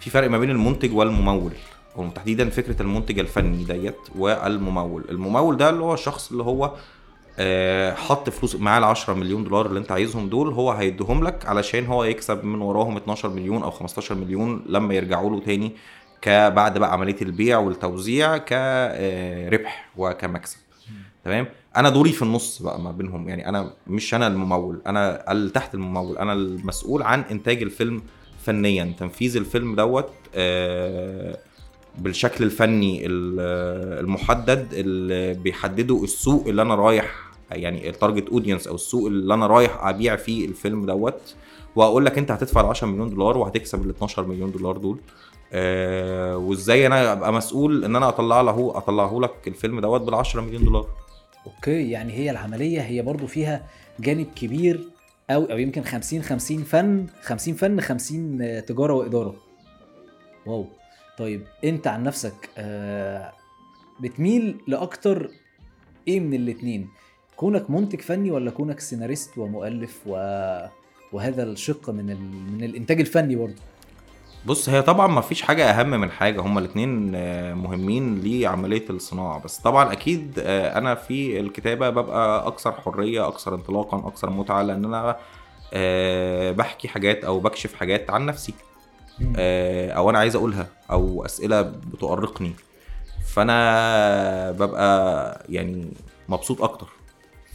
Speaker 1: في فرق ما بين المنتج والممول وتحديدا فكرة المنتج الفني ديت والممول. الممول ده اللي هو الشخص اللي هو آه، حط فلوس معاه ال 10 مليون دولار اللي انت عايزهم دول هو هيديهم لك علشان هو يكسب من وراهم 12 مليون أو 15 مليون لما يرجعوا له تاني كبعد بقى عملية البيع والتوزيع كربح وكمكسب. تمام؟ أنا دوري في النص بقى ما بينهم. يعني أنا مش أنا الممول أنا اللي تحت الممول. أنا المسؤول عن إنتاج الفيلم فنيا. تنفيذ الفيلم دوت آه، بالشكل الفني ال- المحدد اللي بيحدده السوق اللي أنا رايح يعني ال target audience أو السوق اللي أنا رايح أبيع فيه الفيلم دوت. وأقول لك أنت هتدفع ال 10 مليون دولار وهتكسب ال 12 مليون دولار دول. آه وإزاي أنا أبقى مسؤول إن أنا أطلع له أطلعه لك الفيلم دوت بال 10 مليون دولار.
Speaker 2: أوكي يعني هي العملية هي برضو فيها جانب كبير أو أو يمكن 50 50 فن 50 فن 50 تجارة وإدارة. واو. طيب أنت عن نفسك آه، بتميل لأكتر إيه من الاتنين؟ كونك منتج فني ولا كونك سيناريست ومؤلف و... وهذا الشق من ال... من الإنتاج الفني برضه
Speaker 1: بص هي طبعا ما فيش حاجة أهم من حاجة هما الاتنين آه، مهمين لعملية الصناعة. بس طبعا أكيد آه، أنا في الكتابة ببقى أكثر حرية أكثر انطلاقا أكثر متعة لأن أنا آه، بحكي حاجات أو بكشف حاجات عن نفسي أو أنا عايز أقولها أو أسئلة بتؤرقني. فأنا ببقى يعني مبسوط أكتر.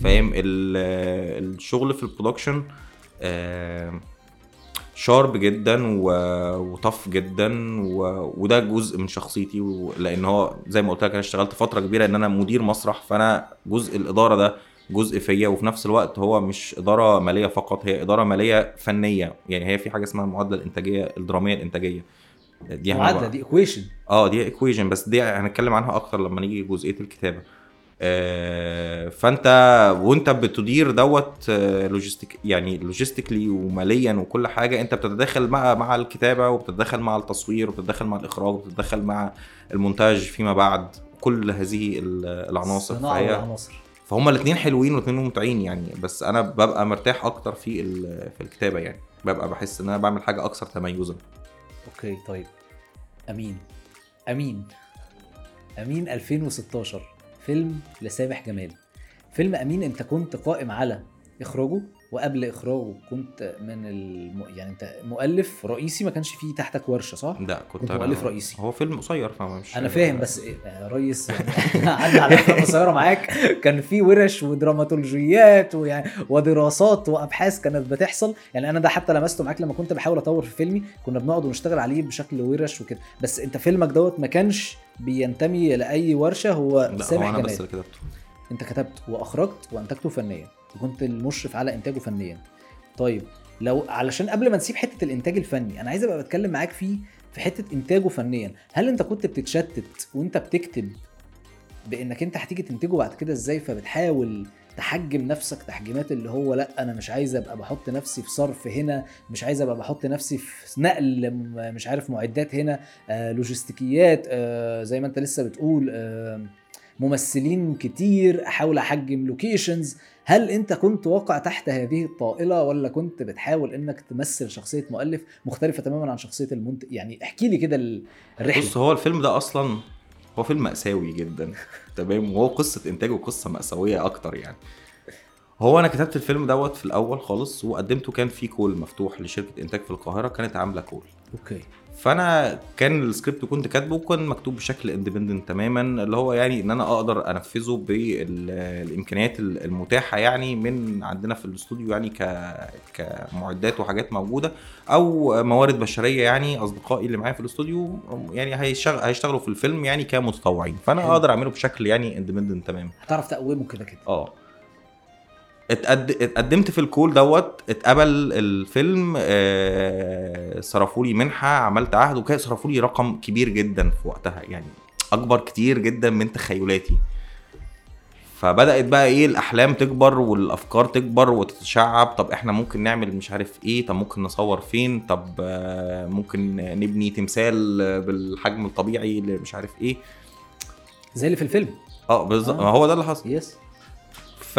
Speaker 1: فاهم؟ ال- الشغل في البرودكشن شارب جدا و- وطف جدا و... وده جزء من شخصيتي و... لأن هو زي ما قلت لك أنا اشتغلت فترة كبيرة إن أنا مدير مسرح فأنا جزء الإدارة ده جزء فيا وفي نفس الوقت هو مش إدارة مالية فقط هي إدارة مالية فنية. يعني هي في حاجة اسمها المعادلة الإنتاجية الدرامية الإنتاجية. دي
Speaker 2: معادله دي equation
Speaker 1: آه دي equation بس دي هنتكلم عنها أكتر لما نيجي جزئية الكتابة. فانت وانت بتدير دوت logistic يعني logistically وماليا وكل حاجة انت بتتداخل مع مع الكتابة وبتتداخل مع التصوير وبتتداخل مع الإخراج وبتتداخل مع المونتاج فيما بعد كل هذه ال- العناصر. فهي
Speaker 2: والعناصر.
Speaker 1: فهم الاثنين حلوين والاثنين ممتعين يعني بس أنا ببقى مرتاح أكتر في في الكتابة يعني. ببقى بحس إن أنا بعمل حاجة أكثر تميزا.
Speaker 2: أوكي طيب. أمين. أمين. أمين 2016 فيلم لسامح جمال فيلم أمين أنت كنت قائم على إخراجه وقبل إخراجه كنت من الم... يعني أنت مؤلف رئيسي ما كانش فيه تحتك ورشة صح؟
Speaker 1: لا كنت
Speaker 2: كنت مؤلف رئيسي.
Speaker 1: هو فيلم قصير فمش
Speaker 2: أنا فاهم. بس إيه، ريس يعني <laughs> عدى على أفلام قصيرة معاك. كان في ورش ودراماتولوجيات ويعني ودراسات وأبحاث كانت بتحصل. يعني أنا ده حتى لمسته معاك لما كنت بحاول أطور في فيلمي. كنا بنقعد ونشتغل عليه بشكل ورش وكده. بس أنت فيلمك دوت ما كانش بينتمي لاي ورشة هو
Speaker 1: لا
Speaker 2: سامح
Speaker 1: هو أنا
Speaker 2: جمال
Speaker 1: بس اللي كتبته.
Speaker 2: أنت كتبت وأخرجت وأنتجته فنيا وكنت المشرف على إنتاجه فنيا. طيب لو علشان قبل ما نسيب حتة الإنتاج الفني أنا عايز أبقى بتكلم معاك فيه في حتة إنتاجه فنيا. هل أنت كنت بتتشتت وأنت بتكتب بإنك أنت هتيجي تنتجه بعد كده إزاي؟ فبتحاول تحجم نفسك تحجيمات اللي هو لأ أنا مش عايز أبقى بحط نفسي في صرف هنا مش عايز أبقى بحط نفسي في نقل مش عارف معدات هنا آه لوجستيكيات آه زي ما أنت لسه بتقول آه ممثلين كتير أحاول أحجم لوكيشنز هل أنت كنت واقع تحت هذه الطائلة ولا كنت بتحاول إنك تمثل شخصية مؤلف مختلفة تماما عن شخصية المنتج؟ يعني احكي لي كده ال- الرحلة.
Speaker 1: بص هو الفيلم ده أصلا هو فيلم مأساوي جدا. تمام؟ وهو قصة إنتاجه قصة مأساوية أكتر يعني. هو أنا كتبت الفيلم دوت في الأول خالص وقدمته كان في call مفتوح لشركة إنتاج في القاهرة كانت عاملة call.
Speaker 2: okay.
Speaker 1: فأنا كان السكريبت كنت كاتبه كان مكتوب بشكل independent تماما اللي هو يعني إن أنا أقدر أنفذه بالامكانيات المتاحة يعني من عندنا في الاستوديو يعني ك كمعدات وحاجات موجودة أو موارد بشرية يعني أصدقائي اللي معايا في الاستوديو يعني هيشتغل هيشتغلوا في الفيلم يعني كمتطوعين فأنا
Speaker 2: حلو.
Speaker 1: أقدر أعمله بشكل يعني independent تماما.
Speaker 2: هتعرف تقومه كده كده.
Speaker 1: آه. اتقد... اتقدمت في ال call دوت اتقبل الفيلم آه، صرفوا لي منحة عملت عهد وكده. صرفوا لي رقم كبير جدا في وقتها يعني أكبر كتير جدا من تخيلاتي. فبدأت بقى إيه الأحلام تكبر والأفكار تكبر وتتشعب. طب إحنا ممكن نعمل مش عارف إيه طب ممكن نصور فين؟ طب آه، ممكن نبني تمثال بالحجم الطبيعي اللي مش عارف إيه.
Speaker 2: زي اللي في الفيلم.
Speaker 1: آه بالظبط
Speaker 2: آه.
Speaker 1: ما هو ده اللي حصل.
Speaker 2: yes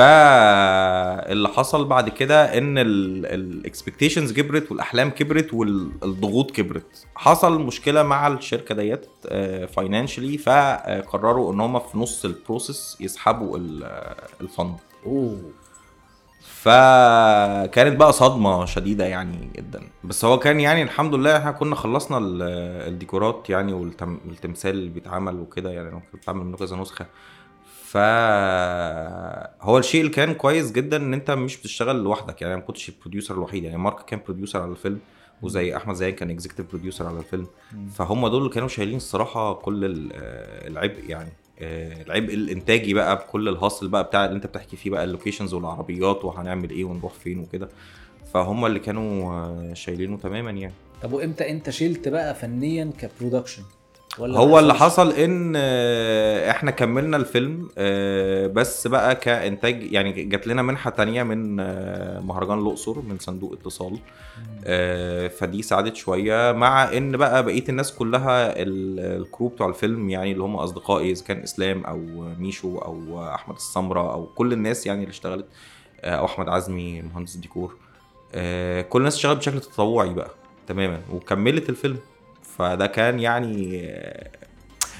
Speaker 1: فاللي حصل بعد كده إن ال expectations كبرت والأحلام كبرت والضغوط كبرت. حصل مشكلة مع الشركة ديت financially فقرروا إن هم في نص ال process يسحبوا ال- fund
Speaker 2: أوه.
Speaker 1: فكانت بقى صدمة شديدة يعني جدا. بس هو كان يعني الحمد لله إحنا كنا خلصنا ال- الديكورات يعني والتمثال اللي بيتعمل وكده يعني كنت بعمل منه كذا نسخة. ف هو الشيء اللي كان كويس جدا إن أنت مش بتشتغل لوحدك. يعني أنا ما كنتش ال producer الوحيد. يعني مارك كان producer على الفيلم وزي أحمد زيان كان executive producer على الفيلم. فهم دول اللي كانوا شايلين الصراحة كل آه، العبء يعني آه، العبء الإنتاجي بقى بكل ال hassle بقى بتاع اللي أنت بتحكي فيه بقى ال locations والعربيات وهنعمل إيه ونروح فين وكده. فهم اللي كانوا آه، شايلينه تماما يعني.
Speaker 2: طب وإمتى أنت شلت بقى فنيا ك production ولا
Speaker 1: هو اللي؟ حصل إن آه، إحنا كملنا الفيلم آه، بس بقى كإنتاج يعني جات لنا منحة تانية من آه، مهرجان الأقصر من صندوق اتصال. فدي ساعدت شوية مع إن بقى بقية الناس كلها ال- ال crew بتوع الفيلم يعني اللي هم أصدقائي إذا كان إسلام أو ميشو أو أحمد السمره أو كل الناس يعني اللي اشتغلت أو أحمد عزمي مهندس ديكور آه، كل الناس اشتغلت بشكل تطوعي بقى تماما وكملت الفيلم. فده كان يعني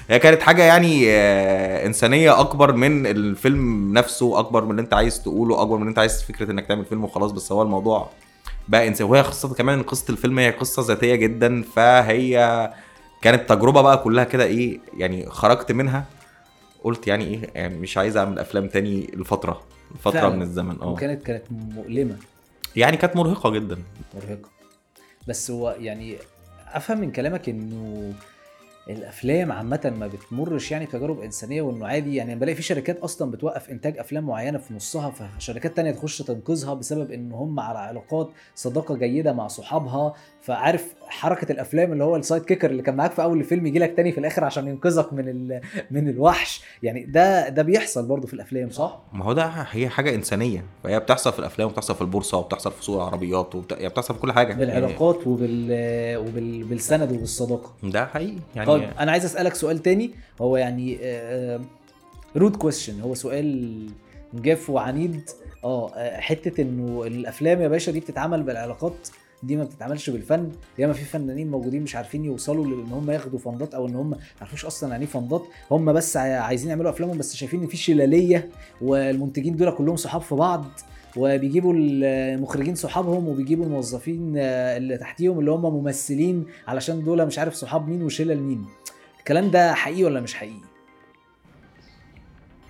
Speaker 1: هي كانت حاجة يعني آه، إنسانية أكبر من الفيلم نفسه أكبر من اللي أنت عايز تقوله أكبر من اللي أنت عايز فكرة إنك تعمل فيلم وخلاص بس هو الموضوع بقى إنسان وهي خاصة كمان قصة الفيلم هي قصة ذاتية جدا فهي كانت تجربة بقى كلها كده إيه يعني خرجت منها. قلت يعني إيه يعني مش عايز أعمل أفلام تاني لفترة فترة
Speaker 2: فعلا.
Speaker 1: من الزمن. آه.
Speaker 2: وكانت كانت مؤلمة.
Speaker 1: يعني كانت مرهقة جدا.
Speaker 2: مرهقة. بس هو يعني أفهم من كلامك إنه الأفلام عامة ما بتمرش يعني بتجارب إنسانية وإنه عادي يعني بلاقي في شركات أصلا بتوقف إنتاج أفلام معينة في نصها فشركات تانية تخش تنقذها بسبب إن هم على علاقات صداقة جيدة مع صحابها فعارف حركة الأفلام اللي هو ال side kicker اللي كان معاك في أول الفيلم يجي لك تاني في الآخر عشان ينقذك من ال- من الوحش. يعني ده ده بيحصل برضه في الأفلام صح؟
Speaker 1: ما هو ده هي حاجة إنسانية. فهي بتحصل في الأفلام وبتحصل في البورصة وبتحصل في سوق العربيات وبت... يعني بتحصل في كل حاجة.
Speaker 2: بالعلاقات وبال وبال بالسند وبالصداقة.
Speaker 1: يعني ده حقيقي. يعني
Speaker 2: طيب أنا عايز أسألك سؤال تاني. هو يعني rude question هو سؤال جاف وعنيد. آه آه، حتة إنه الأفلام يا باشا دي بتتعمل بالعلاقات دي ما بتتعملش بالفن ياما في فنانين موجودين مش عارفين يوصلوا لأن هم ياخدوا فندات أو إن هم ما يعرفوش أصلا يعني إيه فندات. هم بس عاي- عايزين يعملوا أفلامهم بس شايفين إن في شلالية والمنتجين دول كلهم صحاب في بعض وبيجيبوا المخرجين صحابهم وبيجيبوا الموظفين آه، اللي تحتيهم اللي هم ممثلين علشان دول مش عارف صحاب مين وشلل مين. الكلام ده حقيقي ولا مش حقيقي؟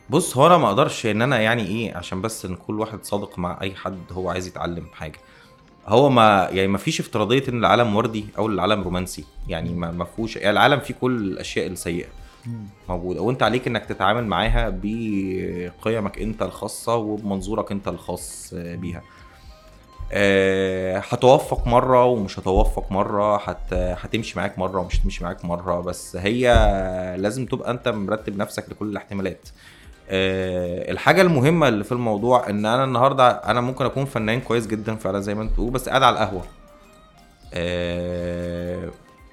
Speaker 1: بص هو أنا ما أقدرش إن أنا يعني إيه عشان بس إن كل واحد صادق مع أي حد هو عايز يتعلم حاجة. هو ما يعني ما فيش افتراضية إن العالم وردي أو العالم رومانسي. يعني ما ما فيهوش يعني العالم فيه كل الأشياء السيئة موجودة. وأنت عليك إنك تتعامل معاها بقيمك أنت الخاصة وبمنظورك أنت الخاص بيها. آه، هتوفق مرة ومش هتوفق مرة هت... هتمشي معاك مرة ومش هتمشي معاك مرة بس هي لازم تبقى أنت مرتب نفسك لكل الاحتمالات. الحاجة المهمة اللي في الموضوع إن أنا النهارده أنا ممكن أكون فنان كويس جدا فعلا زي ما أنت بتقول بس قاعد على القهوة. آه،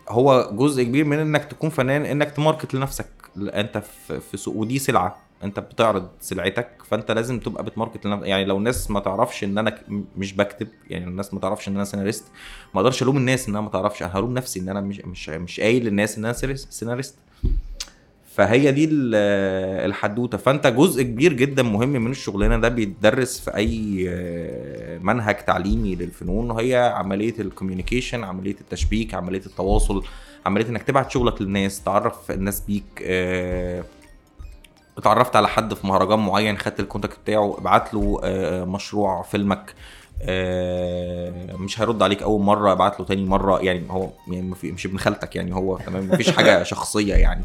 Speaker 1: هو جزء كبير من إنك تكون فنان إنك تماركت لنفسك. أنت في سوق ودي سلعة. أنت بتعرض سلعتك فأنت لازم تبقى بتماركت لنفسك. يعني لو الناس ما تعرفش إن أنا مش بكتب يعني الناس ما تعرفش إن أنا سيناريست ما أقدرش ألوم الناس إن أنا ما تعرفش أنا هلوم نفسي إن أنا مش مش مش قايل للناس إن أنا سيناريست. فهي دي ال- الحدوتة. فأنت جزء كبير جدا مهم من الشغلانة ده بيتدرس في أي آه، منهج تعليمي للفنون. وهي عملية ال communication عملية التشبيك عملية التواصل عملية إنك تبعت شغلك للناس تعرف الناس بيك آه، اتعرفت على حد في مهرجان معين خدت ال contact بتاعه ابعت له آه، مشروع فيلمك مش هيرد عليك أول مرة ابعت له تاني مرة. يعني هو يعني مش ابن خالتك يعني هو تمام مفيش حاجة <laughs> شخصية يعني.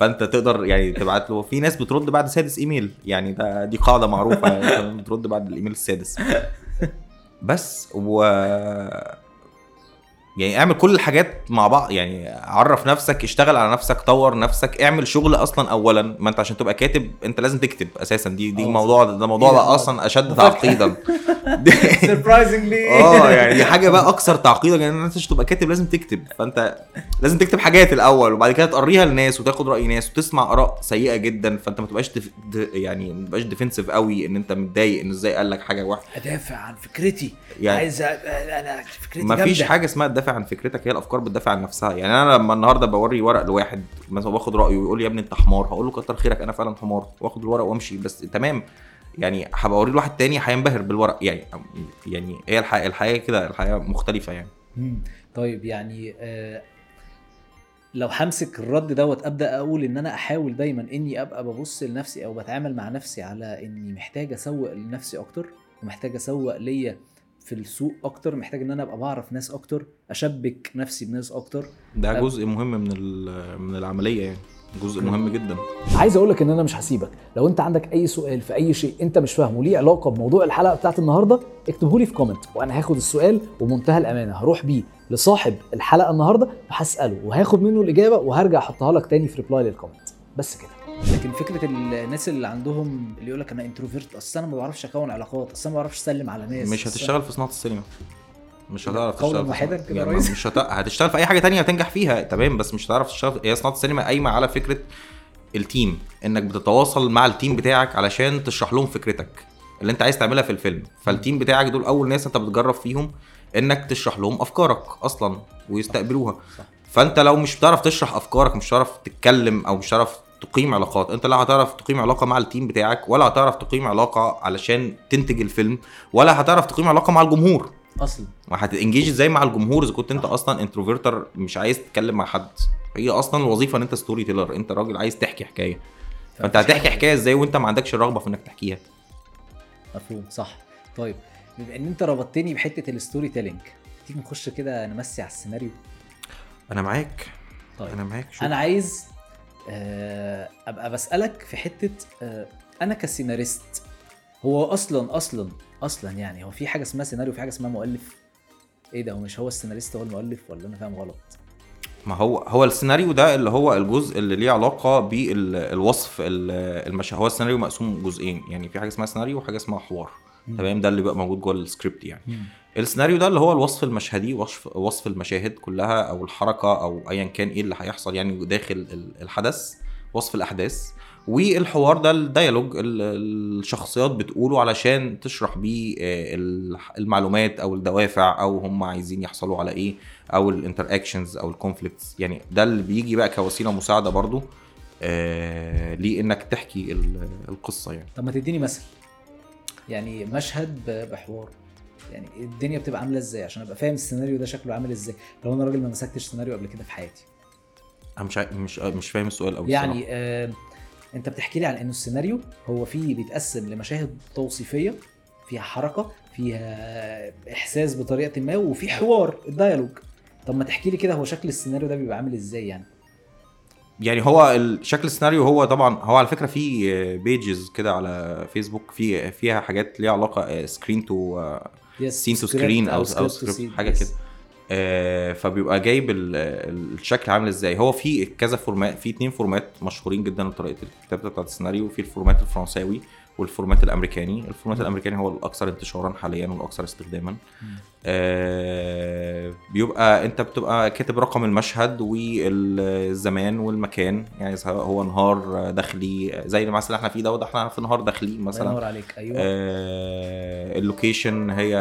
Speaker 1: فانت تقدر يعني تبعت له. في ناس بترد بعد سادس إيميل. يعني ده دي قاعدة معروفة. يعني بترد بعد الإيميل السادس. بس و يعني اعمل كل الحاجات مع بعض يعني عرف نفسك اشتغل على نفسك طور نفسك اعمل شغل أصلا اولا ما انت عشان تبقى كاتب انت لازم تكتب أساسا دي دي
Speaker 2: آه.
Speaker 1: موضوع ده موضوع
Speaker 2: إيه ده؟
Speaker 1: بقى أصلا أشد
Speaker 2: مفاجأة.
Speaker 1: تعقيدا <laughs>
Speaker 2: سربرايزنجلي <laughs>
Speaker 1: آه يعني دي حاجة بقى أكثر تعقيدا ان انت عشان تبقى كاتب لازم تكتب فأنت لازم تكتب حاجات الأول وبعد كده تقريها للناس وتاخد رأي ناس وتسمع آراء سيئة جدا فأنت ما تبقاش دف... د... يعني ما تبقاش defensive قوي إن أنت متضايق إن إزاي قال لك حاجة وحشه
Speaker 2: أدافع عن فكرتي
Speaker 1: يعني
Speaker 2: عايز أنا فكرتي
Speaker 1: ما فيش. حاجة اسمها تدافع عن فكرتك هي الأفكار بتدافع عن نفسها. يعني أنا لما النهارده بوري ورق لواحد مثلا باخد رأيه ويقول لي يا ابني أنت حمار هقول له كتر خيرك أنا فعلا حمار واخد الورق وأمشي. بس تمام يعني هبقى لواحد تاني هينبهر بالورق. يعني يعني هي الحياة الحياة كده الحياة مختلفة يعني.
Speaker 2: طيب يعني آه لو همسك الرد دوت أبدأ أقول إن أنا أحاول دايما إني أبقى ببص لنفسي أو بتعامل مع نفسي على إني محتاج أسوق لنفسي أكتر ومحتاج أسوق ليا في السوق أكتر محتاج إن أنا أبقى بعرف ناس أكتر أشبك نفسي بناس أكتر.
Speaker 1: ده
Speaker 2: أب-
Speaker 1: جزء مهم من من العملية يعني جزء مهم جدا.
Speaker 3: عايز أقول لك إن أنا مش هسيبك. لو أنت عندك أي سؤال في أي شيء أنت مش فاهمه ليه علاقة بموضوع الحلقة بتاعت النهارده اكتبه لي في comment وأنا هاخد السؤال ومنتهى الأمانة. هروح بيه لصاحب الحلقة النهارده وهساله وهاخد منه الإجابة وهرجع أحطها لك تاني في reply لل comment بس كده.
Speaker 2: لكن فكرة الناس اللي عندهم اللي يقول لك أنا introvert أصل أنا ما بعرفش أكون علاقات أصل أنا ما بعرفش أسلم على ناس
Speaker 1: مش هتشتغل في صناعة السينما مش هتعرف
Speaker 2: أولاً
Speaker 1: تشتغل في وحدة
Speaker 2: كده يا
Speaker 1: يعني. مش هت... هتشتغل في أي حاجة تانية هتنجح فيها تمام بس مش هتعرف تشتغل هي صناعة السينما قايمة على فكرة ال team إنك بتتواصل مع ال team بتاعك علشان تشرح لهم فكرتك اللي أنت عايز تعملها في الفيلم فال team بتاعك دول أول ناس أنت بتجرب فيهم إنك تشرح لهم أفكارك أصلا ويستقبلوها
Speaker 2: صح.
Speaker 1: فأنت لو مش بتعرف تشرح أفكارك مش هتعرف تتكلم أو مش هتعرف تقيم علاقات. انت لا هتعرف تقيم علاقة مع ال team بتاعك ولا هتعرف تقيم علاقة علشان تنتج الفيلم ولا هتعرف تقيم علاقة مع الجمهور.
Speaker 2: أصلا.
Speaker 1: وهت engage إزاي مع الجمهور إذا كنت انت أصلا introvert مش عايز تتكلم مع حد. هي أصلا الوظيفة إن انت storyteller انت راجل عايز تحكي حكاية. فانت هتحكي حكاية إزاي وانت ما عندكش الرغبة في انك تحكيها.
Speaker 2: مفهوم صح. طيب بما إن انت ربطتني بحتة ال storytelling تيجي نخش كده نمشي على السيناريو؟
Speaker 1: أنا معاك.
Speaker 2: طيب
Speaker 1: أنا معاك.
Speaker 2: أنا عايز أبقى بسألك في حتة آه، أنا كسيناريست هو أصلا أصلا أصلا يعني هو في حاجة اسمها سيناريو وفي حاجة اسمها مؤلف؟ إيه ده هو مش هو السيناريست هو المؤلف ولا أنا فاهم غلط؟
Speaker 1: ما هو هو السيناريو ده اللي هو الجزء اللي ليه علاقة بالوصف المش هو السيناريو مقسوم جزئين يعني في حاجة اسمها سيناريو وحاجة اسمها حوار تمام؟ ده اللي بيبقى موجود جوه السكريبت يعني. السيناريو ده اللي هو الوصف المشهدي وصف وصف المشاهد كلها أو الحركة أو ايا كان إيه اللي هيحصل يعني داخل ال- الحدث وصف الأحداث. والحوار ده ال dialogue ال- الشخصيات بتقوله علشان تشرح بيه آه، ال- المعلومات أو الدوافع أو هم عايزين يحصلوا على إيه أو ال interactions أو ال conflicts يعني ده اللي بيجي بقى كوسيلة مساعدة برضو آه لإنك تحكي ال- القصة يعني.
Speaker 2: طب ما تديني مثل. يعني مشهد بحوار. يعني الدنيا بتبقى عاملة إزاي؟ عشان أبقى فاهم السيناريو ده شكله عامل إزاي. لو أنا راجل ما مسكتش سيناريو قبل كده في حياتي.
Speaker 1: أنا مش مش مش فاهم السؤال قوي
Speaker 2: يعني آه أنت بتحكي لي عن إنه السيناريو هو فيه بيتقسم لمشاهد توصيفية فيها حركة فيها إحساس بطريقة ما وفي حوار ال dialogue. طب ما تحكي لي كده هو شكل السيناريو ده بيبقى عامل إزاي يعني؟
Speaker 1: يعني هو شكل السيناريو هو طبعا هو على فكرة في pages كده على فيسبوك في فيها حاجات ليها علاقة screen to
Speaker 2: يس
Speaker 1: scene to screen
Speaker 2: أو أو
Speaker 1: سكريبت.
Speaker 2: حاجة.
Speaker 1: كده. آه، فبيبقى جايب ال- ال- الشكل عامل إزاي. هو في كذا format في اتنين format مشهورين جدا لطريقة الكتابة بتاعت السيناريو في ال format الفرنساوي. وال format الأمريكاني.
Speaker 2: ال
Speaker 1: format. الأمريكاني هو الأكثر انتشارا حاليا والأكثر استخداما. آه، بيبقى أنت بتبقى كاتب رقم المشهد والزمان والمكان. يعني هو نهار داخلي زي مثلا إحنا فيه ده إحنا في نهار داخلي مثلا.
Speaker 2: ينور عليك. أيوه.
Speaker 1: آه، ال location هي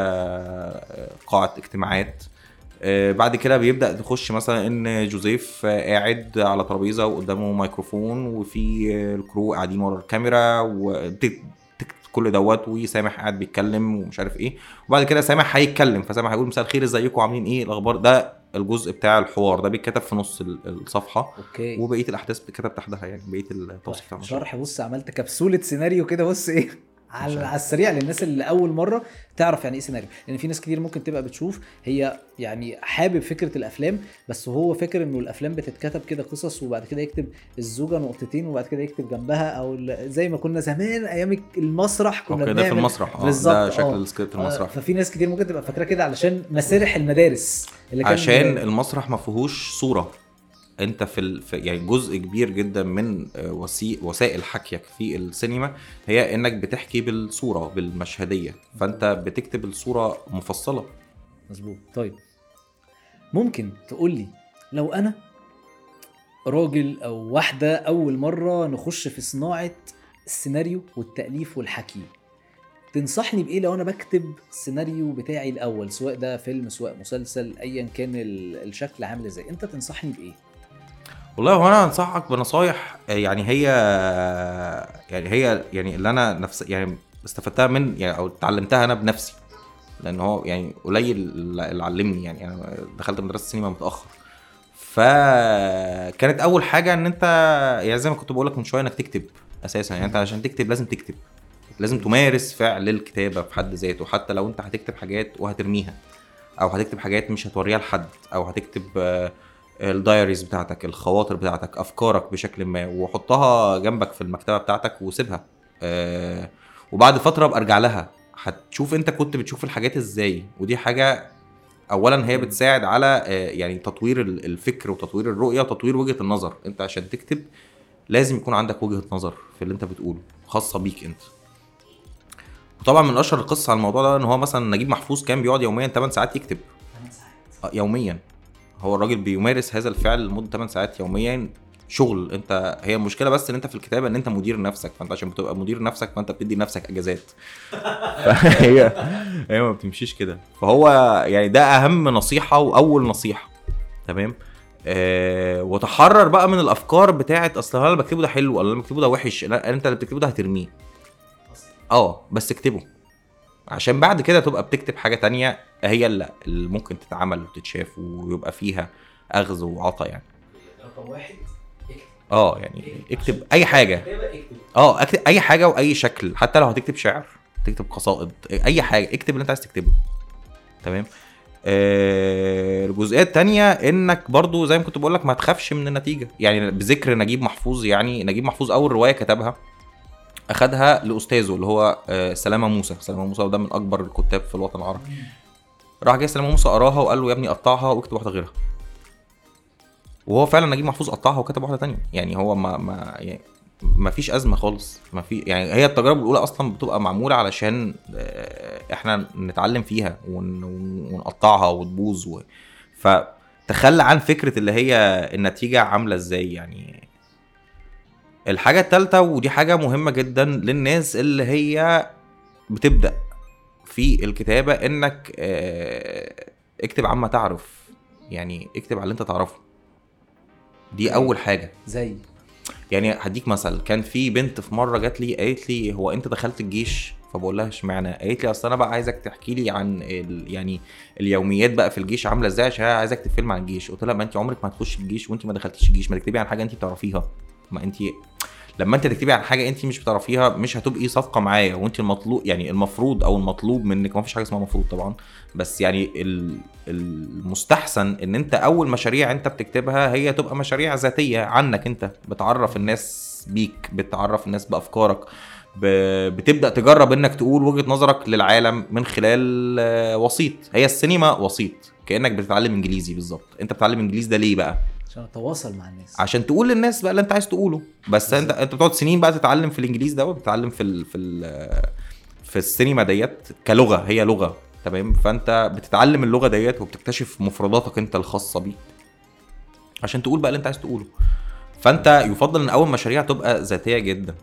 Speaker 1: قاعة اجتماعات. بعد كده بيبدأ تخش مثلا إن جوزيف آه، قاعد على ترابيزة وقدامه ميكروفون وفي آه، ال crew قاعدين ورا الكاميرا وتكتب كل دوت وسامح قاعد بيتكلم ومش عارف إيه. وبعد كده سامح هيتكلم فسامح هيقول مساء الخير إزيكم؟ عاملين إيه؟ الأخبار؟ ده الجزء بتاع الحوار ده بيتكتب في نص ال- الصفحة
Speaker 2: okay.
Speaker 1: وبقية الأحداث بتتكتب تحتها يعني بقية التوصيف.
Speaker 2: شرح بص عملت كبسولة سيناريو كده بص إيه. على السريع للناس اللي أول مرة تعرف يعني إيه سيناريو. لأن في ناس كتير ممكن تبقى بتشوف هي يعني حابب فكرة الأفلام بس هو فاكر إنه الأفلام بتتكتب كده قصص وبعد كده يكتب الزوجة نقطتين وبعد كده يكتب جنبها أو زي ما كنا زمان أيام المسرح كنا
Speaker 1: okay ده في المسرح.
Speaker 2: آه
Speaker 1: ده شكل
Speaker 2: آه.
Speaker 1: السكريبت
Speaker 2: آه،
Speaker 1: المسرح.
Speaker 2: ففي ناس كتير ممكن تبقى فاكراه كده علشان مسارح المدارس اللي كان
Speaker 1: عشان المسرح ما فيهوش صورة. انت في. في يعني جزء كبير جدا من آه، وسي... وسائل حكيك في السينما هي انك بتحكي بالصورة بالمشهدية. فانت بتكتب الصورة مفصلة.
Speaker 2: مظبوط. طيب. ممكن تقول لي لو أنا راجل أو واحدة أول مرة نخش في صناعة السيناريو والتأليف والحكي تنصحني بإيه لو أنا بكتب السيناريو بتاعي الأول سواء ده فيلم سواء مسلسل ايا كان ال- الشكل عامل إزاي؟ أنت تنصحني بإيه؟
Speaker 1: والله هو أنا أنصحك بنصايح آه، يعني هي يعني هي يعني اللي أنا نفس يعني استفدتها من يعني أو اتعلمتها أنا بنفسي. لأن هو يعني قليل اللي علمني يعني أنا دخلت مدرسة السينما متأخر. فكانت أول حاجة إن أنت يعني زي ما كنت بقول لك من شوية إنك تكتب أساسا. يعني أنت عشان تكتب لازم تكتب. لازم تمارس فعل الكتابة في حد ذاته. حتى لو أنت هتكتب حاجات وهترميها أو هتكتب حاجات مش هتوريها لحد أو هتكتب آه، الدايريز بتاعتك الخواطر بتاعتك أفكارك بشكل ما وحطها جنبك في المكتبة بتاعتك وسيبها. آه، وبعد فترة ابقى ارجع لها. هتشوف أنت كنت بتشوف الحاجات إزاي؟ ودي حاجة اولا هي بتساعد على آه، يعني تطوير ال- الفكر وتطوير الرؤية وتطوير وجهة النظر. أنت عشان تكتب لازم يكون عندك وجهة نظر في اللي أنت بتقوله خاصة بيك أنت. وطبعا من أشهر القصص على الموضوع ده إن هو مثلا نجيب محفوظ كان بيقعد يوميا 8 ساعات يكتب. آه، يوميا. هو الراجل بيمارس هذا الفعل لمدة 8 ساعات يوميا. شغل انت هي المشكلة بس إن أنت في الكتابة إن أنت مدير نفسك. فأنت عشان بتبقى مدير نفسك فأنت بتدي نفسك أجازات. <laughs> فهي هي ما بتمشيش كده. فهو يعني ده أهم نصيحة وأول نصيحة. تمام؟ آه وتحرر بقى من الأفكار بتاعت أصل أنا بكتبه ده حلو ولا اللي بكتبه ده وحش لا أنت اللي بتكتبه ده هترميه. آه بس اكتبه. عشان بعد كده تبقى بتكتب حاجة تانية هي اللي, ممكن تتعمل وتتشاف ويبقى فيها أخذ وعطا يعني.
Speaker 2: رقم واحد اكتب.
Speaker 1: آه يعني اكتب. أي حاجة.
Speaker 2: اكتب.
Speaker 1: آه اكتب أي حاجة وأي شكل حتى لو هتكتب شعر تكتب قصائد أي حاجة اكتب اللي انت عايز تكتبه. تمام؟ آه، الجزئية التانية إنك برضو زي ما كنت بقول لك ما تخافش من النتيجة. يعني بذكر نجيب محفوظ يعني نجيب محفوظ أول رواية كتبها. أخدها لأستاذه اللي هو آه، سلامة موسى. سلامة موسى ده من أكبر الكتاب في الوطن العربي. راح جاي سلامة موسى قراها وقال له يا ابني قطعها واكتب واحدة غيرها. وهو فعلا نجيب محفوظ قطعها وكتب واحدة تانية. يعني هو ما ما يعني ما فيش أزمة خالص. ما في يعني هي التجارب الأولى أصلا بتبقى معمولة علشان آه، إحنا نتعلم فيها ون- ونقطعها وتبوظ و... فتخلى عن فكرة اللي هي النتيجة عاملة إزاي. يعني الحاجة الثالثه ودي حاجة مهمة جدا للناس اللي هي بتبدأ في الكتابة إنك آه، اكتب عما تعرف. يعني اكتب على اللي أنت تعرفه. دي أول حاجة.
Speaker 2: زي؟
Speaker 1: يعني هديك مثل كان في بنت في مرة جات لي قالت لي هو أنت دخلت الجيش؟ فبقول لها اشمعنى؟ قالت لي أصل أنا بقى عايزك تحكي لي عن ال... يعني اليوميات بقى في الجيش عاملة إزاي؟ عشان عايزك تكتب فيلم عن الجيش. قلت لها ما أنت عمرك ما هتخش الجيش وأنت ما دخلتيش الجيش. ما تكتبي عن حاجة أنت بتعرفيها. ما انت لما انت تكتبي عن حاجة انت مش بتعرفيها مش هتبقي صفقه معايا وانت المطلوب يعني المفروض أو المطلوب منك ما فيش حاجة اسمها مفروض طبعا بس يعني ال- المستحسن إن انت أول مشاريع انت بتكتبها هي تبقى مشاريع ذاتية عنك انت بتعرف الناس بيك بتعرف الناس بأفكارك بتبدأ تجرب إنك تقول وجهة نظرك للعالم من خلال آه، وسيط هي السينما وسيط كأنك بتتعلم إنجليزي بالظبط. انت بتتعلم إنجليزي ده ليه بقى؟
Speaker 2: عشان اتواصل مع الناس.
Speaker 1: عشان تقول للناس بقى اللي انت عايز تقوله. بس انت انت بتقعد سنين بقى تتعلم في الانجليزي ده وبتتعلم في ال... في ال... في السينما ديت كلغة هي لغة تمام؟ فانت بتتعلم اللغة ديت وبتكتشف مفرداتك انت الخاصة بيك. عشان تقول بقى اللي انت عايز تقوله. فانت يفضل ان اول مشاريع تبقى ذاتية جدا.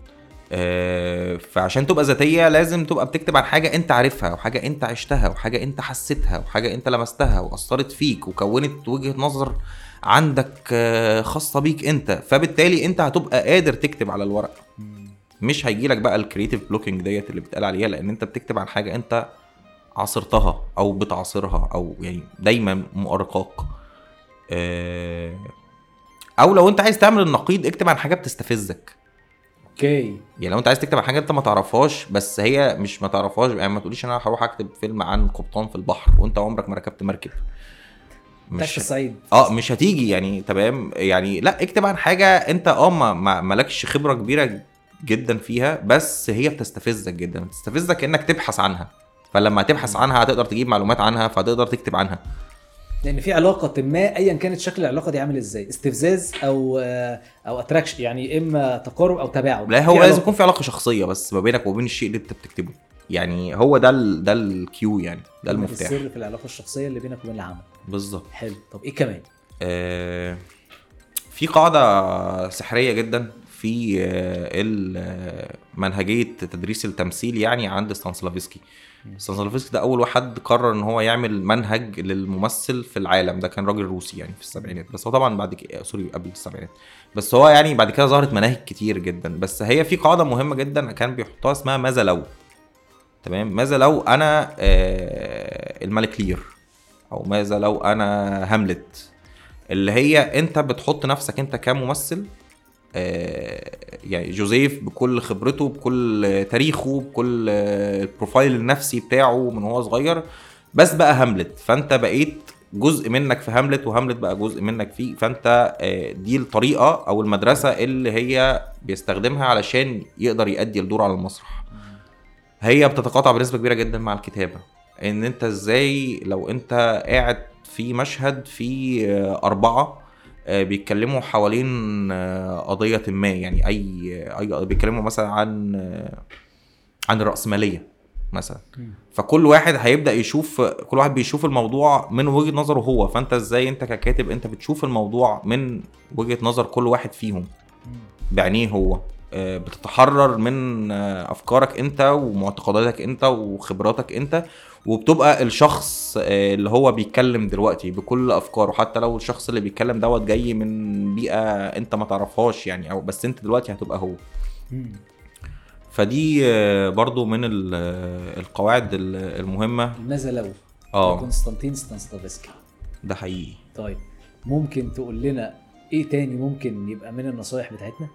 Speaker 1: آه، فعشان تبقى ذاتية لازم تبقى بتكتب عن حاجة انت عارفها وحاجة انت عشتها وحاجة انت حسيتها وحاجة انت لمستها وأثرت فيك وكونت وجهة نظر عندك آه، خاصة بيك انت. فبالتالي انت هتبقى قادر تكتب على الورق مش هيجي لك بقى ال creative blocking ديت اللي بتقال عليها لأن انت بتكتب عن حاجة انت عاصرتها أو بتعاصرها أو يعني دايما مؤرقاك. آه، أو لو انت عايز تعمل النقيض اكتب عن حاجة بتستفزك.
Speaker 2: okay.
Speaker 1: يعني لو انت عايز تكتب عن حاجة انت ما تعرفهاش بس هي مش ما تعرفهاش يعني ما تقوليش أنا هروح أكتب فيلم عن قبطان في البحر وأنت عمرك ما ركبت مركب. مش
Speaker 2: الصعيد
Speaker 1: آه مش هتيجي يعني تمام؟ يعني لا اكتب عن حاجة انت آه ما- ما مالكش خبرة كبيرة جدا فيها بس هي بتستفزك جدا بتستفزك إنك تبحث عنها. فلما تبحث عنها هتقدر تجيب معلومات عنها فهتقدر تكتب عنها.
Speaker 2: لأن في علاقة ما ايا كانت شكل العلاقة دي عامل إزاي؟ استفزاز أو آه، أو attraction يعني إما تقارب أو تباعد.
Speaker 1: لا هو لازم. يكون في علاقة شخصية بس ما بينك وبين الشيء اللي أنت بتكتبه. يعني هو ده ال ده ال key يعني ده المفتاح.
Speaker 2: السر في العلاقة الشخصية اللي بينك وبين العمل.
Speaker 1: بالظبط.
Speaker 2: حلو. طب إيه كمان؟
Speaker 1: آه، في قاعدة سحرية جدا في آه، آه، منهجية تدريس التمثيل يعني عند ستانسلافسكي. ستانسلافسكي ده أول واحد قرر إن هو يعمل منهج للممثل في العالم. ده كان راجل روسي يعني في السبعينات. بس هو طبعا بعد كده sorry قبل السبعينات. بس هو يعني بعد كده ظهرت مناهج كتير جدا. بس هي في قاعدة مهمة جدا كان بيحطها اسمها ماذا لو؟ تمام؟ ماذا لو أنا آه الملك لير أو ماذا لو أنا هاملت اللي هي أنت بتحط نفسك أنت كممثل آه، يعني جوزيف بكل خبرته بكل تاريخه بكل ال profile النفسي بتاعه من هو صغير بس بقى هاملت. فأنت بقيت جزء منك في هاملت وهاملت بقى جزء منك فيه. فأنت آه، دي الطريقة أو المدرسة اللي هي بيستخدمها علشان يقدر يأدي الدور على المسرح. هي بتتقاطع بنسبة كبيرة جدا مع الكتابة. إن أنت إزاي لو أنت قاعد في مشهد في أربعة آه، بيتكلموا حوالين آه، قضية ما يعني أي أي بيتكلموا مثلا عن آه، عن الرأسمالية مثلا. فكل واحد هيبدأ يشوف كل واحد بيشوف الموضوع من وجهة نظره هو. فأنت إزاي أنت ككاتب أنت بتشوف الموضوع من وجهة نظر كل واحد فيهم؟ بعينيه هو. بتتحرر من أفكارك أنت ومعتقداتك أنت وخبراتك أنت وبتبقى الشخص آه، اللي هو بيتكلم دلوقتي بكل أفكاره حتى لو الشخص اللي بيتكلم دوت جاي من بيئة أنت ما تعرفهاش يعني أو بس أنت دلوقتي هتبقى هو. فدي آه، برضو من آه، القواعد ال- المهمة.
Speaker 2: ماذا لو
Speaker 1: آه.
Speaker 2: كونستانتين ستانسلافسكي
Speaker 1: ده حقيقي.
Speaker 2: طيب ممكن تقول لنا إيه تاني ممكن يبقى من النصايح بتاعتنا؟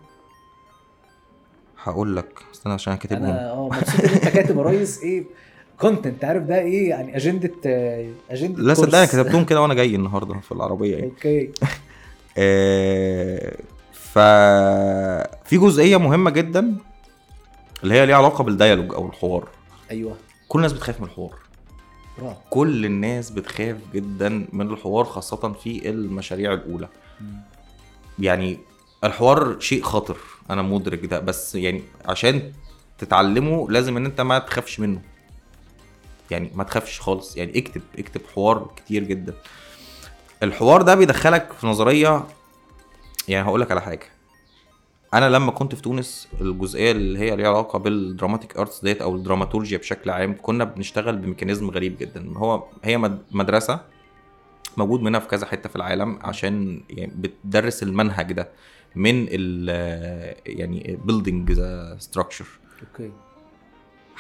Speaker 1: هقول لك استنى عشان كاتبهم.
Speaker 2: أنا آه مبسوط إن أنت كاتب يا ريس. <laughs> إيه؟ content عارف ده إيه؟ يعني agenda agenda
Speaker 1: لا صدقني. كتبتهم كده وأنا جاي النهارده في العربية يعني.
Speaker 2: okay <laughs>
Speaker 1: آه، ف في جزئية مهمة جدا اللي هي ليها علاقة بال dialogue أو الحوار.
Speaker 2: أيوه.
Speaker 1: كل الناس بتخاف من الحوار.
Speaker 2: برافو
Speaker 1: كل الناس بتخاف جدا من الحوار خاصة في المشاريع الأولى.
Speaker 2: مم.
Speaker 1: يعني الحوار شيء خطر. أنا مدرك ده. بس يعني عشان تتعلمه لازم إن أنت ما تخافش منه. يعني ما تخافش خالص. يعني اكتب اكتب حوار كتير جدا. الحوار ده بيدخلك في نظرية يعني هقول لك على حاجة. أنا لما كنت في تونس الجزئية اللي هي ليها علاقة بال dramatic arts ديت أو الدراماتورجيا بشكل عام كنا بنشتغل ب mechanism غريب جدا. هو هي مد- مدرسة موجود منها في كذا حتة في العالم عشان يعني بتدرس المنهج ده من ال يعني building the structure
Speaker 2: okay.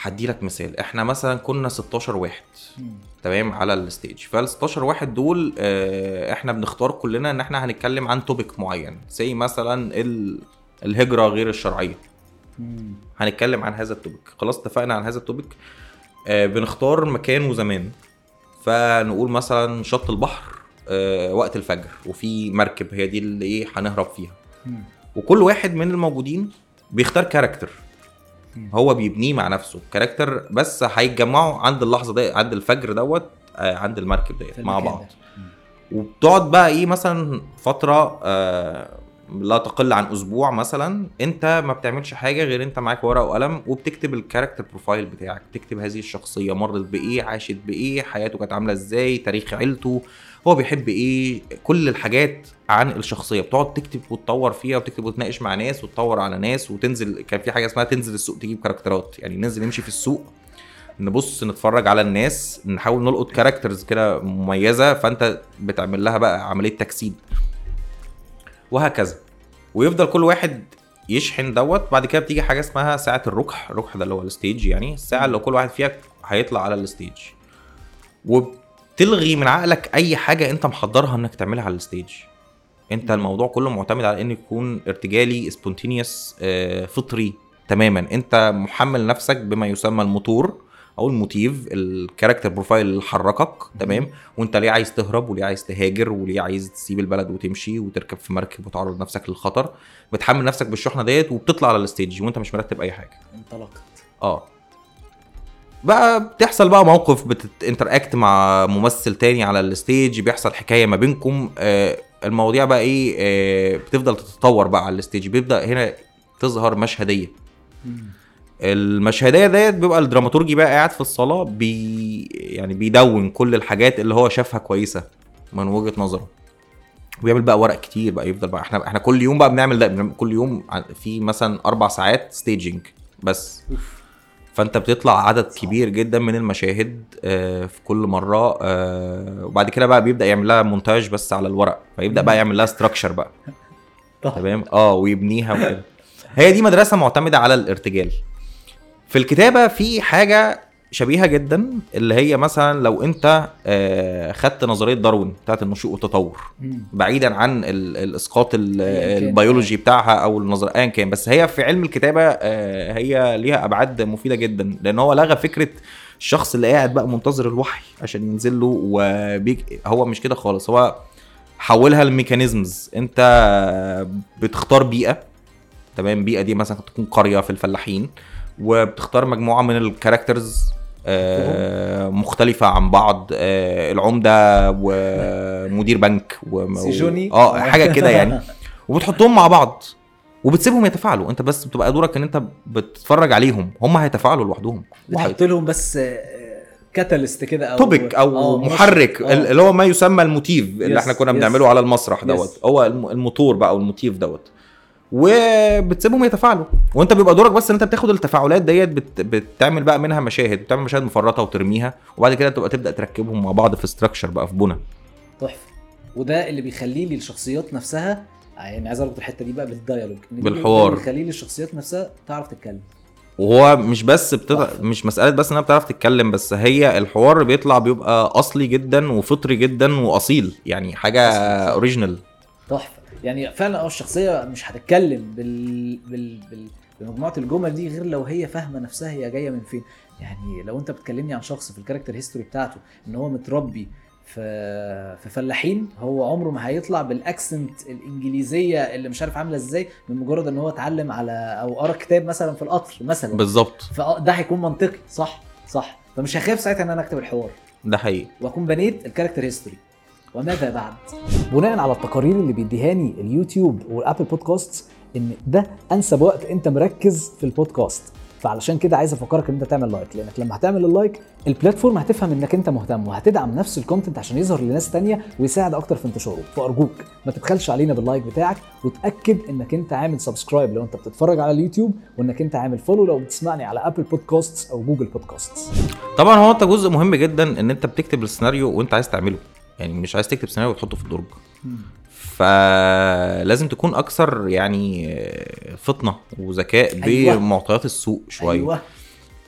Speaker 1: هدي لك مثال. إحنا مثلا كنا 16 واحد. تمام؟ على ال stage. فال 16 واحد دول آه، إحنا بنختار كلنا إن إحنا هنتكلم عن topic معين. زي مثلا ال- الهجرة غير الشرعية.
Speaker 2: مم.
Speaker 1: هنتكلم عن هذا ال topic خلاص اتفقنا عن هذا ال topic آه بنختار مكان وزمان. فنقول مثلا شط البحر آه وقت الفجر. وفي مركب هي دي اللي إيه هنهرب فيها.
Speaker 2: مم.
Speaker 1: وكل واحد من الموجودين بيختار
Speaker 2: character.
Speaker 1: هو بيبنيه مع نفسه. character بس هيتجمعوا عند اللحظة دي عند الفجر دوت آه عند المركب ديت مع بعض. وبتقعد بقى إيه مثلا فترة آه لا تقل عن أسبوع مثلا أنت ما بتعملش حاجة غير أنت معاك ورقة وقلم وبتكتب ال character profile بتاعك. تكتب هذه الشخصية مرت بإيه عاشت بإيه حياته كانت عاملة إزاي تاريخ عيلته. هو بيحب إيه؟ كل الحاجات عن الشخصية. بتقعد تكتب وتطور فيها وتكتب وتناقش مع ناس وتطور على ناس وتنزل كان في حاجة اسمها تنزل السوق تجيب character ات. يعني ننزل نمشي في السوق نبص نتفرج على الناس نحاول نلقط characters كده مميزة فأنت بتعمل لها بقى عملية تجسيد. وهكذا. ويفضل كل واحد يشحن دوت. بعد كده بتيجي حاجة اسمها ساعة الركح. الركح ده اللي هو ال stage يعني. الساعة اللي كل واحد فيها هيطلع على ال stage. وبتلغي من عقلك أي حاجة أنت محضرها إنك تعملها على ال stage أنت الموضوع كله معتمد على إن يكون ارتجالي spontaneous فطري تماما. أنت محمل نفسك بما يسمى الموتور أو ال motive ال character profile اللي حركك تمام؟ وأنت ليه عايز تهرب وليه عايز تهاجر وليه عايز تسيب البلد وتمشي وتركب في مركب وتعرض نفسك للخطر؟ بتحمل نفسك بالشحنة ديت وبتطلع على ال stage وأنت مش مرتب أي حاجة.
Speaker 2: انطلقت.
Speaker 1: آه. بقى بتحصل بقى موقف بت interact مع ممثل تاني على ال stage بيحصل حكاية ما بينكم آه المواضيع بقى إيه آه بتفضل تتطور بقى على ال stage بيبدأ هنا تظهر
Speaker 2: مشهدية.
Speaker 1: المشهدية ديت بيبقى الدراماتورجي بقى قاعد في الصالة بي يعني بيدون كل الحاجات اللي هو شافها كويسة من وجهة نظره. ويعمل بقى ورق كتير بقى يفضل بقى إحنا إحنا كل يوم بقى بنعمل ده كل يوم في مثلا أربع ساعات staging بس.
Speaker 2: أوف.
Speaker 1: فانت بتطلع عدد كبير جدا من المشاهد آه، في كل مرة آه، وبعد كده بقى بيبدأ يعمل لها مونتاج بس على الورق فيبدأ بقى يعمل لها structure بقى. تمام؟ آه ويبنيها وكده. هي دي مدرسة معتمدة على الارتجال. في الكتابة في حاجة شبيهة جدا اللي هي مثلا لو أنت آه، خدت نظرية داروين بتاعت النشوء والتطور. بعيدا عن ال-
Speaker 2: الإسقاط كان.
Speaker 1: البيولوجي بتاعها أو النظر ايا كان. بس هي في علم الكتابة آه، هي ليها أبعاد مفيدة جدا. لأن هو لغى فكرة الشخص اللي قاعد بقى منتظر الوحي عشان ينزل له وبتاع هو مش كده خالص. هو حولها ل mechanisms. أنت بتختار بيئة تمام؟ بيئة دي مثلا تكون قرية في الفلاحين وبتختار مجموعة من ال characters آه مختلفة عن بعض آه العمدة ومدير بنك و...
Speaker 2: سيجوني.
Speaker 1: آه حاجة كده يعني وبتحطهم مع بعض وبتسيبهم يتفاعلوا انت بس بتبقى دورك ان انت بتتفرج عليهم هم هيتفاعلوا لوحدهم
Speaker 2: بتحط لهم بس catalyst كده أو
Speaker 1: topic أو
Speaker 2: آه،
Speaker 1: محرك
Speaker 2: آه.
Speaker 1: اللي هو ما يسمى ال motive اللي
Speaker 2: yes،
Speaker 1: إحنا كنا
Speaker 2: yes.
Speaker 1: بنعمله على المسرح. دوت هو الم- الموتور بقى أو ال motive دوت وبتسيبهم يتفاعلوا. وانت بيبقى دورك بس ان انت بتاخد التفاعلات ديت بت... بتعمل بقى منها مشاهد بتعمل مشاهد مفرطة وترميها وبعد كده تبقى تبدأ تركبهم مع بعض في structure بقى في بنى.
Speaker 2: تحفة. وده اللي بيخلي لي الشخصيات نفسها يعني عايز اربط الحتة دي بقى بال dialogue.
Speaker 1: بالحوار.
Speaker 2: اللي بيخلي لي الشخصيات نفسها تعرف تتكلم.
Speaker 1: وهو مش بس بتط... مش مسألة بس إنها بتعرف تتكلم بس هي الحوار بيطلع بيبقى أصلي جدا وفطري جدا وأصيل. يعني
Speaker 2: حاجة.
Speaker 1: original
Speaker 2: تحفة. يعني فعلا آه الشخصية مش هتتكلم بال... بال... بال... بمجموعة الجمل دي غير لو هي فاهمة نفسها هي جاية من فين. يعني لو انت بتكلمني عن شخص في ال character history بتاعته ان هو متربي في في فلاحين هو عمره ما هيطلع بال accent الإنجليزية اللي مش عارف عاملة إزاي من مجرد ان هو اتعلم على أو قرأ كتاب مثلا في القطر مثلا.
Speaker 1: بالظبط.
Speaker 2: فده هيكون منطقي. صح صح. فمش هخاف ساعتها إن أنا أكتب الحوار.
Speaker 1: ده حقيقي.
Speaker 2: وأكون بنيت ال character history وماذا بعد؟
Speaker 3: بناء على التقارير اللي بيديهاني اليوتيوب والأبل بودكاست إن ده أنسب وقت أنت مركز في البودكاست. فعلشان كده عايز أفكرك إن أنت تعمل like لأنك لما هتعمل ال like ال platform هتفهم إنك أنت مهتم وهتدعم نفس ال content عشان يظهر لناس تانية ويساعد أكتر في انتشاره. فأرجوك ما تبخلش علينا بال like بتاعك وتأكد إنك أنت عامل subscribe لو أنت بتتفرج على اليوتيوب وإنك أنت عامل follow لو بتسمعني على Apple Podcast أو Google Podcast
Speaker 1: طبعا هو أنت جزء مهم جدا إن أنت بتكتب السيناريو وأنت عايز تعمله. يعني مش عايز تكتب سيناريو وتحطه في الدرج. فلازم تكون أكثر يعني فطنة وذكاء
Speaker 2: أيوة.
Speaker 1: بمعطيات السوق شوية.
Speaker 2: أيوه.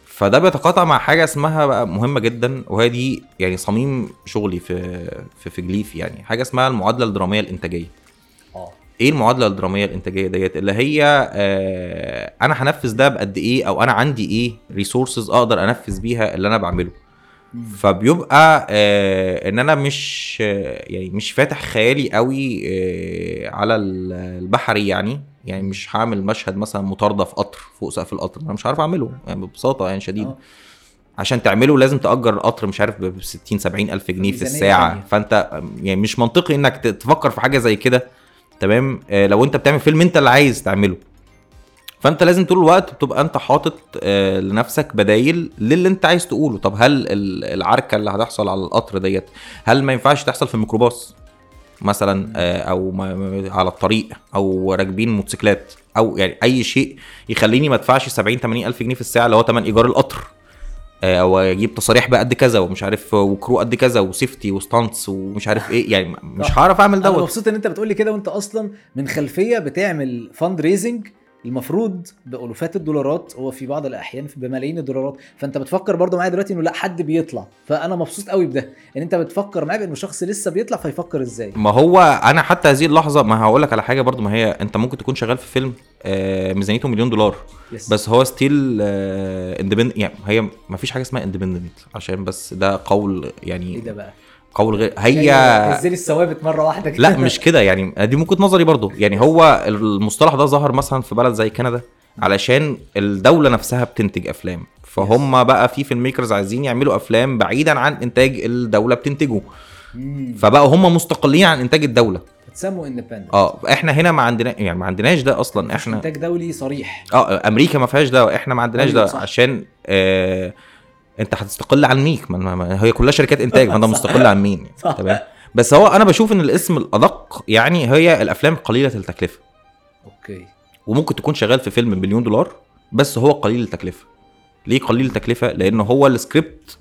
Speaker 1: فده بيتقاطع مع حاجة اسمها بقى مهمة جدا وهي دي يعني صميم شغلي في في في جليف يعني. حاجة اسمها المعادلة الدرامية الإنتاجية.
Speaker 2: آه.
Speaker 1: إيه المعادلة الدرامية الإنتاجية ديت؟ اللي هي آه أنا هنفذ ده بقد إيه أو أنا عندي إيه ريسورسز أقدر أنفذ بيها اللي أنا بعمله. فبيبقى آه إن أنا مش آه يعني مش فاتح خيالي قوي آه على ال- البحري يعني. يعني مش هعمل مشهد مثلا مطاردة في قطر فوق سقف القطر. أنا مش عارف أعمله يعني ببساطة يعني شديد.
Speaker 2: آه.
Speaker 1: عشان تعمله لازم تأجر القطر مش عارف ب 60 70 ألف جنيه في الساعة.
Speaker 2: تانية.
Speaker 1: فأنت يعني مش منطقي إنك تفكر في حاجة زي كده. تمام؟ آه لو أنت بتعمل فيلم أنت اللي عايز تعمله. فانت لازم طول الوقت بتبقى انت حاطط آه لنفسك بدايل للي انت عايز تقوله. طب هل ال- العركة اللي هتحصل على القطر ديت هل ما ينفعش تحصل في الميكروباص مثلا آه، أو على الطريق أو راكبين موتوسيكلات أو يعني أي شيء يخليني ما ادفعش 70 80 ألف جنيه في الساعة اللي هو تمن إيجار القطر؟ آه، أو أجيب تصاريح بقى قد كذا ومش عارف و crew قد كذا و safety و stunts ومش عارف إيه. يعني مش. هعرف أعمل
Speaker 2: أنا
Speaker 1: دوت.
Speaker 2: مبسوط إن أنت بتقول لي كده وأنت أصلا من خلفية بتعمل fundraising المفروض بألوفات الدولارات هو في بعض الأحيان بملايين الدولارات. فأنت بتفكر برضو معايا دلوقتي إنه لأ حد بيطلع. فأنا مبسوط قوي بده. ان أنت بتفكر معايا بانه شخص لسه بيطلع فيفكر إزاي؟
Speaker 1: ما هو أنا حتى هذه اللحظة ما هقول لك على حاجة برضو ما هي أنت ممكن تكون شغال في فيلم آه، ميزانيته مليون دولار.
Speaker 2: yes.
Speaker 1: بس هو still independent يعني هي ما فيش حاجة اسمها independent عشان بس ده قول
Speaker 2: إيه
Speaker 1: يعني
Speaker 2: ده بقى؟
Speaker 1: قول غير هي
Speaker 2: نزلي الثوابت مرة واحدة كده.
Speaker 1: لا مش كده. يعني دي من وجهة نظري برضو. يعني هو المصطلح ده ظهر مثلا في بلد زي كندا علشان الدولة نفسها بتنتج أفلام. فهم بقى في filmmakers عايزين يعملوا أفلام بعيدا عن إنتاج الدولة بتنتجه. فبقوا هم مستقلين عن إنتاج الدولة.
Speaker 2: بتسموا independent
Speaker 1: آه إحنا هنا ما عندنا يعني ما عندناش ده أصلا. إحنا
Speaker 2: إنتاج دولي صريح.
Speaker 1: آه أمريكا ما فيهاش ده إحنا ما عندناش
Speaker 2: أيوة
Speaker 1: ده. عشان آه انت هتستقل عن ميك ما هي كلها شركات إنتاج ما انت. <laughs> مستقل عن مين
Speaker 2: صح.
Speaker 1: تمام؟ بس هو أنا بشوف إن الاسم الأدق يعني هي الأفلام قليلة التكلفة.
Speaker 2: okay.
Speaker 1: وممكن تكون شغال في فيلم بمليون دولار بس هو قليل التكلفة. ليه قليل التكلفة؟ لأن هو السكريبت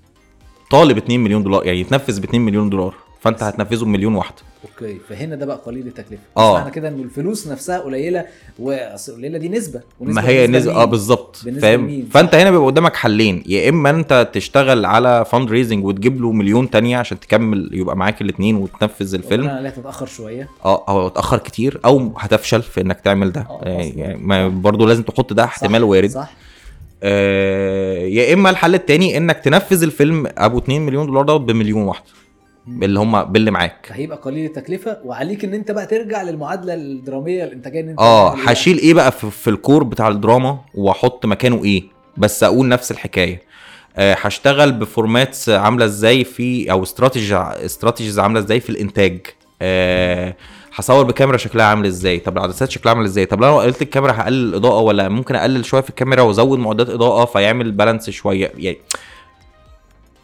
Speaker 1: طالب 2 مليون دولار يعني يتنفذ ب 2 مليون دولار. فانت. هتنفذه بمليون واحدة
Speaker 2: okay فهنا ده بقى قليل التكلفة
Speaker 1: آه.
Speaker 2: معنى كده إن الفلوس نفسها قليلة واصل قليله دي نسبة ونسبة
Speaker 1: ما هي نسبة
Speaker 2: آه؟
Speaker 1: بالظبط فاهم؟ فأنت هنا بيبقى قدامك حلين يا إما أنت تشتغل على fundraising وتجيب له مليون تانية عشان تكمل يبقى معاك الاثنين وتنفذ الفيلم
Speaker 2: ربنا عليها تتأخر شوية
Speaker 1: آه أو اتاخر كتير أو هتفشل في إنك تعمل ده
Speaker 2: آه،
Speaker 1: يعني. يعني برضه لازم تحط ده احتمال وارد
Speaker 2: صح
Speaker 1: آه يا إما الحل التاني إنك تنفذ الفيلم أبو 2 مليون دولار دوت بمليون واحدة اللي هم باللي معاك.
Speaker 2: هيبقى قليل التكلفة وعليك إن أنت بقى ترجع للمعادلة الدرامية الإنتاجية ان أنت آه؟
Speaker 1: هشيل إيه بقى في, في ال core بتاع الدراما وأحط مكانه إيه؟ بس أقول نفس الحكاية. آه، هشتغل ب formats عاملة إزاي في أو strategy strategies عاملة إزاي في الإنتاج. آه، هصور بكاميرا شكلها عامل إزاي؟ طب العدسات شكلها عامل إزاي؟ طب لو قلت الكاميرا هقلل الإضاءة ولا ممكن أقلل شوية في الكاميرا وأزود معدات إضاءة فيعمل balance شوية. يعني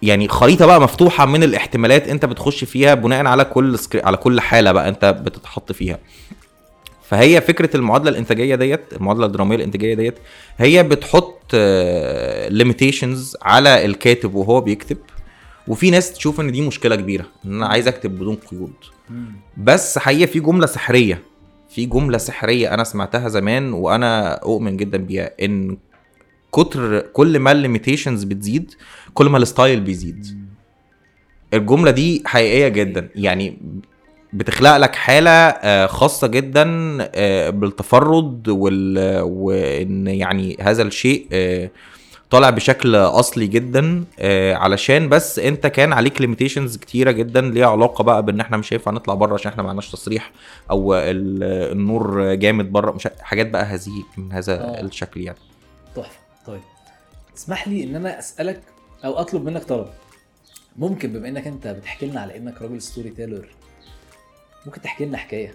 Speaker 1: يعني خريطة بقى مفتوحة من الاحتمالات انت بتخش فيها بناء على كل scri... على كل حالة بقى انت بتتحط فيها فهي فكرة المعادلة الإنتاجية ديت المعادلة الدرامية الإنتاجية ديت هي بتحط limitations على الكاتب وهو بيكتب وفي ناس تشوف إن دي مشكلة كبيرة إن أنا عايز أكتب بدون قيود. بس حقيقة في جملة سحرية في جملة سحرية أنا سمعتها زمان وأنا أؤمن جدا بيها إن كتر كل ما ال limitations بتزيد كل ما ال style بيزيد. الجملة دي حقيقية جدا. يعني بتخلق لك حالة آه، خاصة جدا آه، بالتفرد وال وإن يعني هذا الشيء آه، طالع بشكل أصلي جدا. علشان بس أنت كان عليك limitations كتيرة جدا ليها علاقة بقى بإن إحنا مش هينفع نطلع بره عشان إحنا معناش تصريح أو ال- النور جامد بره مش حاجات بقى هذه من هذا. الشكل يعني.
Speaker 2: طيب اسمح لي إن أنا أسألك أو أطلب منك طلب. ممكن بما إنك أنت بتحكي لنا على إنك راجل storyteller ممكن تحكي لنا حكاية؟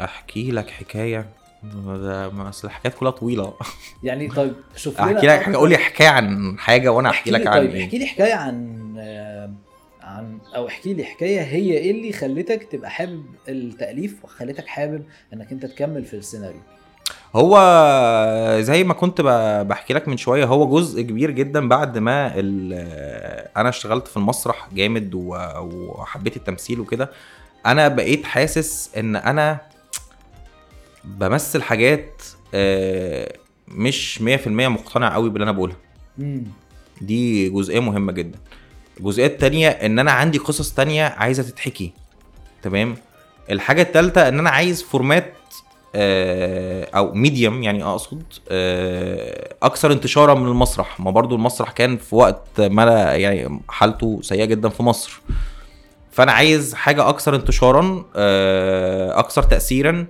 Speaker 1: أحكي لك حكاية؟ ده ما أصل الحكايات كلها طويلة.
Speaker 2: يعني طيب شوف
Speaker 1: أحكي لك حاجة قول لي حكاية عن حاجة وأنا أحكي لك عن
Speaker 2: طيب
Speaker 1: إيه.
Speaker 2: احكي لي حكاية عن عن أو احكي لي حكاية هي إيه اللي خلتك تبقى حابب التأليف وخلتك حابب إنك أنت تكمل في السيناريو.
Speaker 1: هو زي ما كنت بحكي لك من شوية هو جزء كبير جدا بعد ما أنا اشتغلت في المسرح جامد وحبيت التمثيل وكده. أنا بقيت حاسس إن أنا بمثل حاجات آه، مش 100% مقتنع قوي باللي أنا بقولها. دي جزئية مهمة جدا. الجزئية التانية إن أنا عندي قصص تانية عايزة تتحكي. تمام؟ الحاجة التالتة إن أنا عايز format أو medium يعني أقصد آه، أكثر انتشارا من المسرح. ما برضو المسرح كان في وقت ما يعني حالته سيئة جدا في مصر. فأنا عايز حاجة أكثر انتشارا آه، أكثر تأثيرا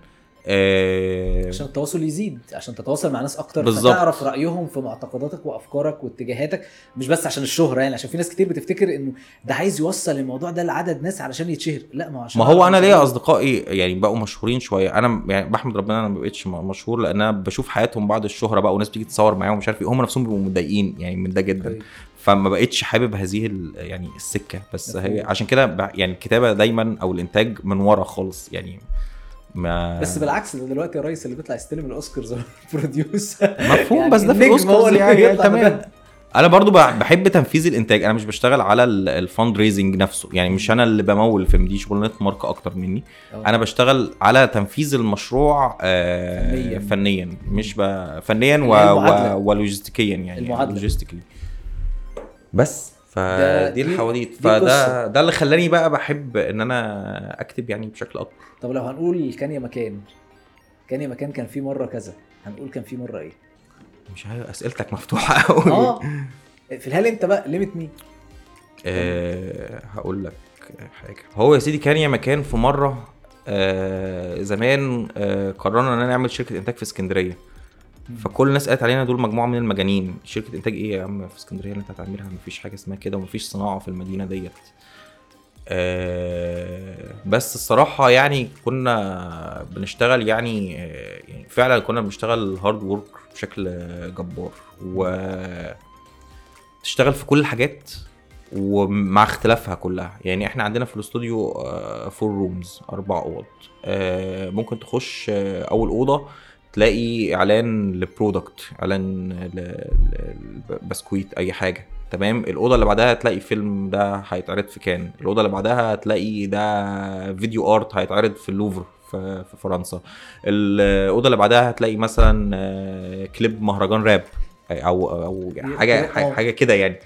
Speaker 1: آه،
Speaker 2: عشان التواصل يزيد عشان تتواصل مع ناس أكتر
Speaker 1: بالظبط.
Speaker 2: فتعرف رأيهم في معتقداتك وأفكارك واتجاهاتك مش بس عشان الشهرة يعني عشان في ناس كتير بتفتكر إنه ده عايز يوصل الموضوع ده لعدد ناس علشان يتشهر لا ما هو عشان
Speaker 1: ما هو
Speaker 2: أنا
Speaker 1: ليا. أصدقائي يعني بقوا مشهورين شوية أنا يعني بحمد ربنا أنا ما بقتش مشهور لأن أنا بشوف حياتهم بعد الشهرة بقى وناس بتيجي تتصور معاهم ومش عارف إيه هم نفسهم بيبقوا متضايقين يعني من ده جدا
Speaker 2: أوكي.
Speaker 1: فما بقتش حابب هذه يعني السكة بس. هي عشان كده يعني الكتابة دايما أو الإنتاج من ورا خالص يعني ما
Speaker 2: بس بالعكس ده دلوقتي يا ريس اللي بيطلع يستلم الأوسكارز <laughs> هو ال producer
Speaker 1: مفهوم بس ده في الاوسكارز يعني, يعني تمام. أنا برضو بح- بحب تنفيذ الإنتاج. أنا مش بشتغل على ال fundraising نفسه. يعني مش أنا اللي بمول الفيلم دي شغلانة ماركة أكتر مني.
Speaker 2: أه.
Speaker 1: أنا بشتغل على تنفيذ المشروع آه
Speaker 2: فنياً.
Speaker 1: فنيا, مش ب... فنيا و... و... ولوجستيكيا يعني
Speaker 2: المعادلة.
Speaker 1: logistically بس فدي
Speaker 2: دي-
Speaker 1: الحواديت
Speaker 2: دي
Speaker 1: فده. ده اللي خلاني بقى بحب إن أنا أكتب يعني بشكل أكبر.
Speaker 2: طب لو هنقول كان يا مكان كان يا مكان كان في مرة كذا هنقول كان في مرة إيه؟
Speaker 1: مش عارف أسئلتك مفتوحة <laughs> قوي
Speaker 2: آه. في الهال أنت بقى limit مين
Speaker 1: أه هقول لك حاجة. هو يا سيدي كان يا مكان في مرة أه زمان أه قررنا اننا نعمل شركة إنتاج في اسكندرية. فكل الناس قالت علينا دول مجموعة من المجانين. شركة إنتاج إيه يا عم؟ في اسكندرية اللي أنت هتعملها؟ مفيش حاجة اسمها كده ومفيش صناعة في المدينة ديت. أه بس الصراحة يعني كنا بنشتغل يعني آه، يعني فعلا كنا بنشتغل hard work بشكل جبار. و تشتغل في كل الحاجات ومع اختلافها كلها. يعني إحنا عندنا في الاستوديو four rooms أربع أوض. آه، ممكن تخش آه، أول أوضة تلاقي إعلان ل product إعلان لبسكويت أي حاجة. تمام؟ الأوضة اللي بعدها هتلاقي فيلم ده هيتعرض في كان. الأوضة اللي بعدها هتلاقي ده video art هيتعرض في اللوفر في فرنسا. الأوضة اللي بعدها هتلاقي مثلا آه، كليب مهرجان راب أو أو
Speaker 2: حاجة.
Speaker 1: حاجة كده يعني.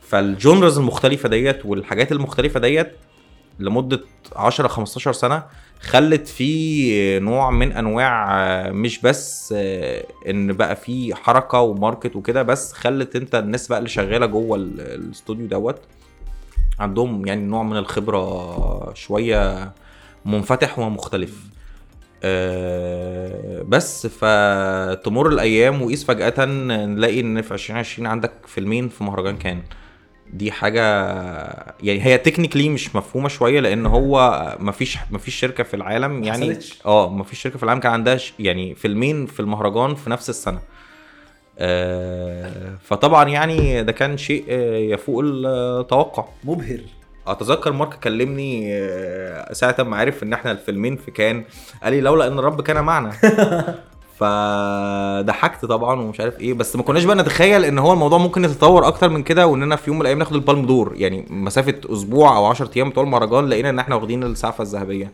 Speaker 1: فال genres المختلفة ديت والحاجات المختلفة ديت لمدة 10 15 سنة خلت في نوع من أنواع آه، مش بس آه، إن بقى في حركة و market وكده بس خلت أنت الناس بقى اللي شغالة جوه ال- الاستوديو دوت عندهم يعني نوع من الخبرة شوية منفتح ومختلف. آه، بس فتمر الأيام وفيس فجأة نلاقي إن في 2020 عندك فيلمين في مهرجان كان. دي حاجة يعني هي technically مش مفهومة شوية لأن هو مفيش مفيش شركة في العالم يعني. آه مفيش شركة في العالم كان عندها يعني فيلمين في المهرجان في نفس السنة. آه، فطبعا يعني ده كان شيء يفوق التوقع.
Speaker 2: مبهر.
Speaker 1: أتذكر مارك كلمني آه، ساعة ما عرف إن إحنا الفيلمين في كان قال لي لولا إن الرب كان معنا. <laughs> فضحكت طبعا ومش عارف إيه بس ما كناش بقى نتخيل إن هو الموضوع ممكن يتطور أكتر من كده واننا في يوم من الأيام ناخد البالم دور. يعني مسافة أسبوع أو 10 أيام بتوع المهرجان لقينا إن إحنا واخدين السعفه الذهبية.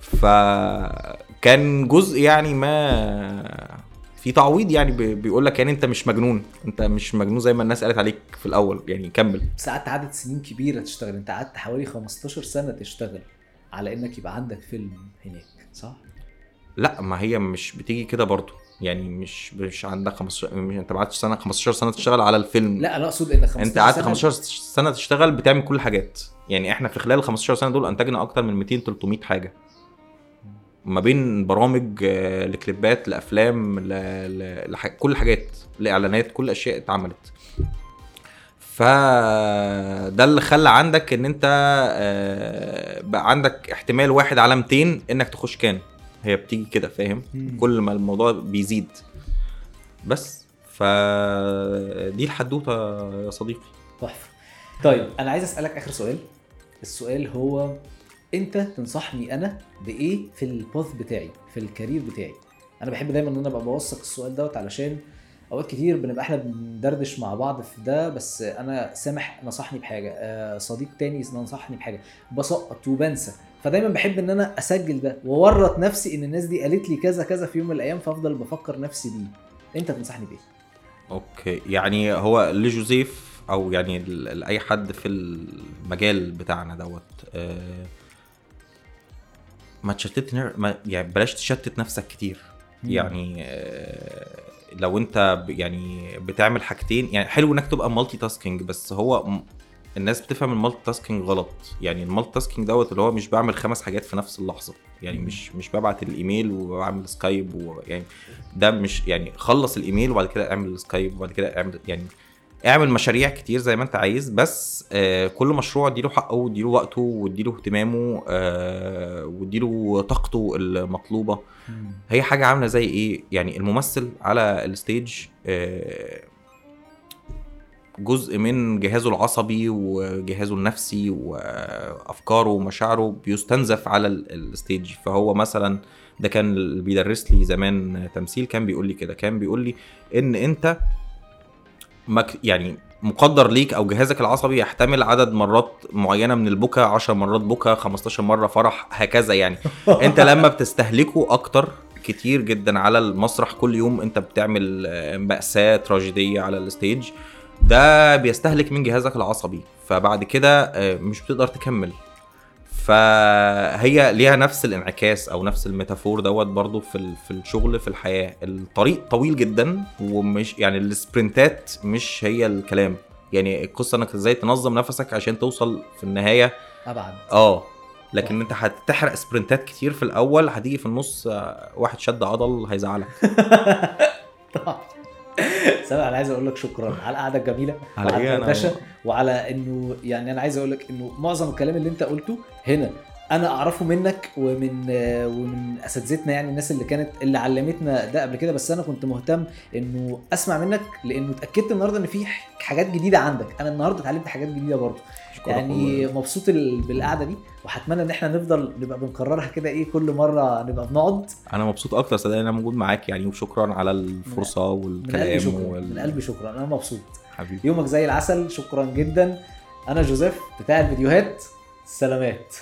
Speaker 1: فكان جزء يعني ما في تعويض يعني بي- بيقول لك يعني أنت مش مجنون أنت مش مجنون زي ما الناس قالت عليك في الأول. يعني كمل.
Speaker 2: بس قعدت عدد سنين كبيرة تشتغل. أنت قعدت حوالي 15 سنة تشتغل على إنك يبقى عندك فيلم هناك صح؟
Speaker 1: لا ما هي مش بتيجي كده برضو يعني مش مش عندك 15 مش انت ما قعدتش سنة 15 سنة تشتغل على الفيلم.
Speaker 2: لا أنا أقصد إن 15
Speaker 1: انت قعدت
Speaker 2: سنة
Speaker 1: 15 سنة تشتغل بتعمل كل الحاجات. يعني إحنا في خلال ال 15 سنة دول أنتجنا أكتر من 200 300 حاجة. ما بين برامج آه، لكليبات لأفلام ل... ل... لح... كل حاجات لإعلانات كل اشياء اتعملت. فده اللي خلى عندك إن أنت آه، بقى عندك احتمال واحد على 200 إنك تخش كان. هي بتيجي كده فاهم. كل ما الموضوع بيزيد. بس فدي الحدوتة يا صديقي.
Speaker 2: تحفة. طيب أنا عايز أسألك آخر سؤال. السؤال هو أنت تنصحني أنا بإيه في ال path بتاعي في ال career بتاعي؟ أنا بحب دايما إن أنا أبقى بوثق السؤال دوت علشان أوقات كتير بنبقى إحنا بندردش مع بعض في ده بس أنا سامح نصحني بحاجة. آه، صديق تاني نصحني بحاجة. بسقط وبنسى. فدايما بحب إن أنا أسجل ده وأورط نفسي إن الناس دي قالت لي كذا كذا في يوم من الأيام فأفضل بفكر نفسي بيه. أنت تنصحني بإيه؟
Speaker 1: أوكي. يعني هو لجوزيف أو يعني لاي حد في المجال بتاعنا دوت آه، ما تشتت نر- ما يعني بلاش تشتت نفسك كتير.
Speaker 2: مم.
Speaker 1: يعني آه، لو أنت يعني بتعمل حاجتين يعني حلو إنك تبقى multitasking بس هو الناس بتفهم ال multitasking غلط. يعني ال multitasking دوت اللي هو مش بعمل خمس حاجات في نفس اللحظة. يعني مش مش ببعت الإيميل وبعمل سكايب ويعني ده مش يعني خلص الإيميل وبعد كده اعمل سكايب وبعد كده اعمل يعني اعمل مشاريع كتير زي ما انت عايز بس آه كل مشروع اديله حقه واديله وقته واديله اهتمامه آه واديله طاقته المطلوبة. هي حاجة عاملة زي إيه؟ يعني الممثل على ال stage آه، جزء من جهازه العصبي وجهازه النفسي وأفكاره ومشاعره بيستنزف على ال- ال stage. فهو مثلا ده كان اللي بيدرس لي زمان تمثيل كان بيقول لي كده. كان بيقول لي إن أنت مك يعني مقدر ليك أو جهازك العصبي يحتمل عدد مرات معينة من البكا 10 مرات بكا 15 مرة فرح هكذا يعني. <laughs> أنت لما بتستهلكه أكتر كتير جدا على المسرح كل يوم أنت بتعمل مأساة تراجيدية على ال stage. ده بيستهلك من جهازك العصبي. فبعد كده آه، مش بتقدر تكمل. فهي ليها نفس الانعكاس أو نفس ال metaphor دوت برضو في في الشغل في الحياة. الطريق طويل جدا ومش يعني ال sprintات مش هي الكلام. يعني القصة إنك إزاي تنظم نفسك عشان توصل في النهاية.
Speaker 2: أبعد.
Speaker 1: آه. لكن أنت هتحرق سبرنتات كتير في الأول هتيجي في النص آه، واحد شد عضل هيزعلك. <laughs>
Speaker 2: سامع أنا عايز أقول لك شكرا. على القعدة الجميلة
Speaker 1: على إيه؟
Speaker 2: أنا وعلى إنه يعني أنا عايز أقول لك إنه معظم الكلام اللي أنت قلته هنا أنا أعرفه منك ومن ومن أساتذتنا يعني الناس اللي كانت اللي علمتنا ده قبل كده. بس أنا كنت مهتم إنه أسمع منك لأنه اتأكدت النهارده إن في حاجات جديدة عندك. أنا النهارده اتعلمت حاجات جديدة برضه. يعني. مبسوط ال- بالقعدة دي وهتمنى إن إحنا نفضل نبقى بنكررها كده إيه كل مرة نبقى بنقعد.
Speaker 1: أنا مبسوط أكتر صدقني أنا موجود معاك يعني وشكرا على الفرصة
Speaker 2: من قلبي
Speaker 1: والكلام
Speaker 2: شكرا
Speaker 1: وال...
Speaker 2: من قلبي شكرا أنا مبسوط.
Speaker 1: حبيبي.
Speaker 2: يومك زي العسل شكرا جدا. أنا جوزيف بتاع الفيديوهات سلامات.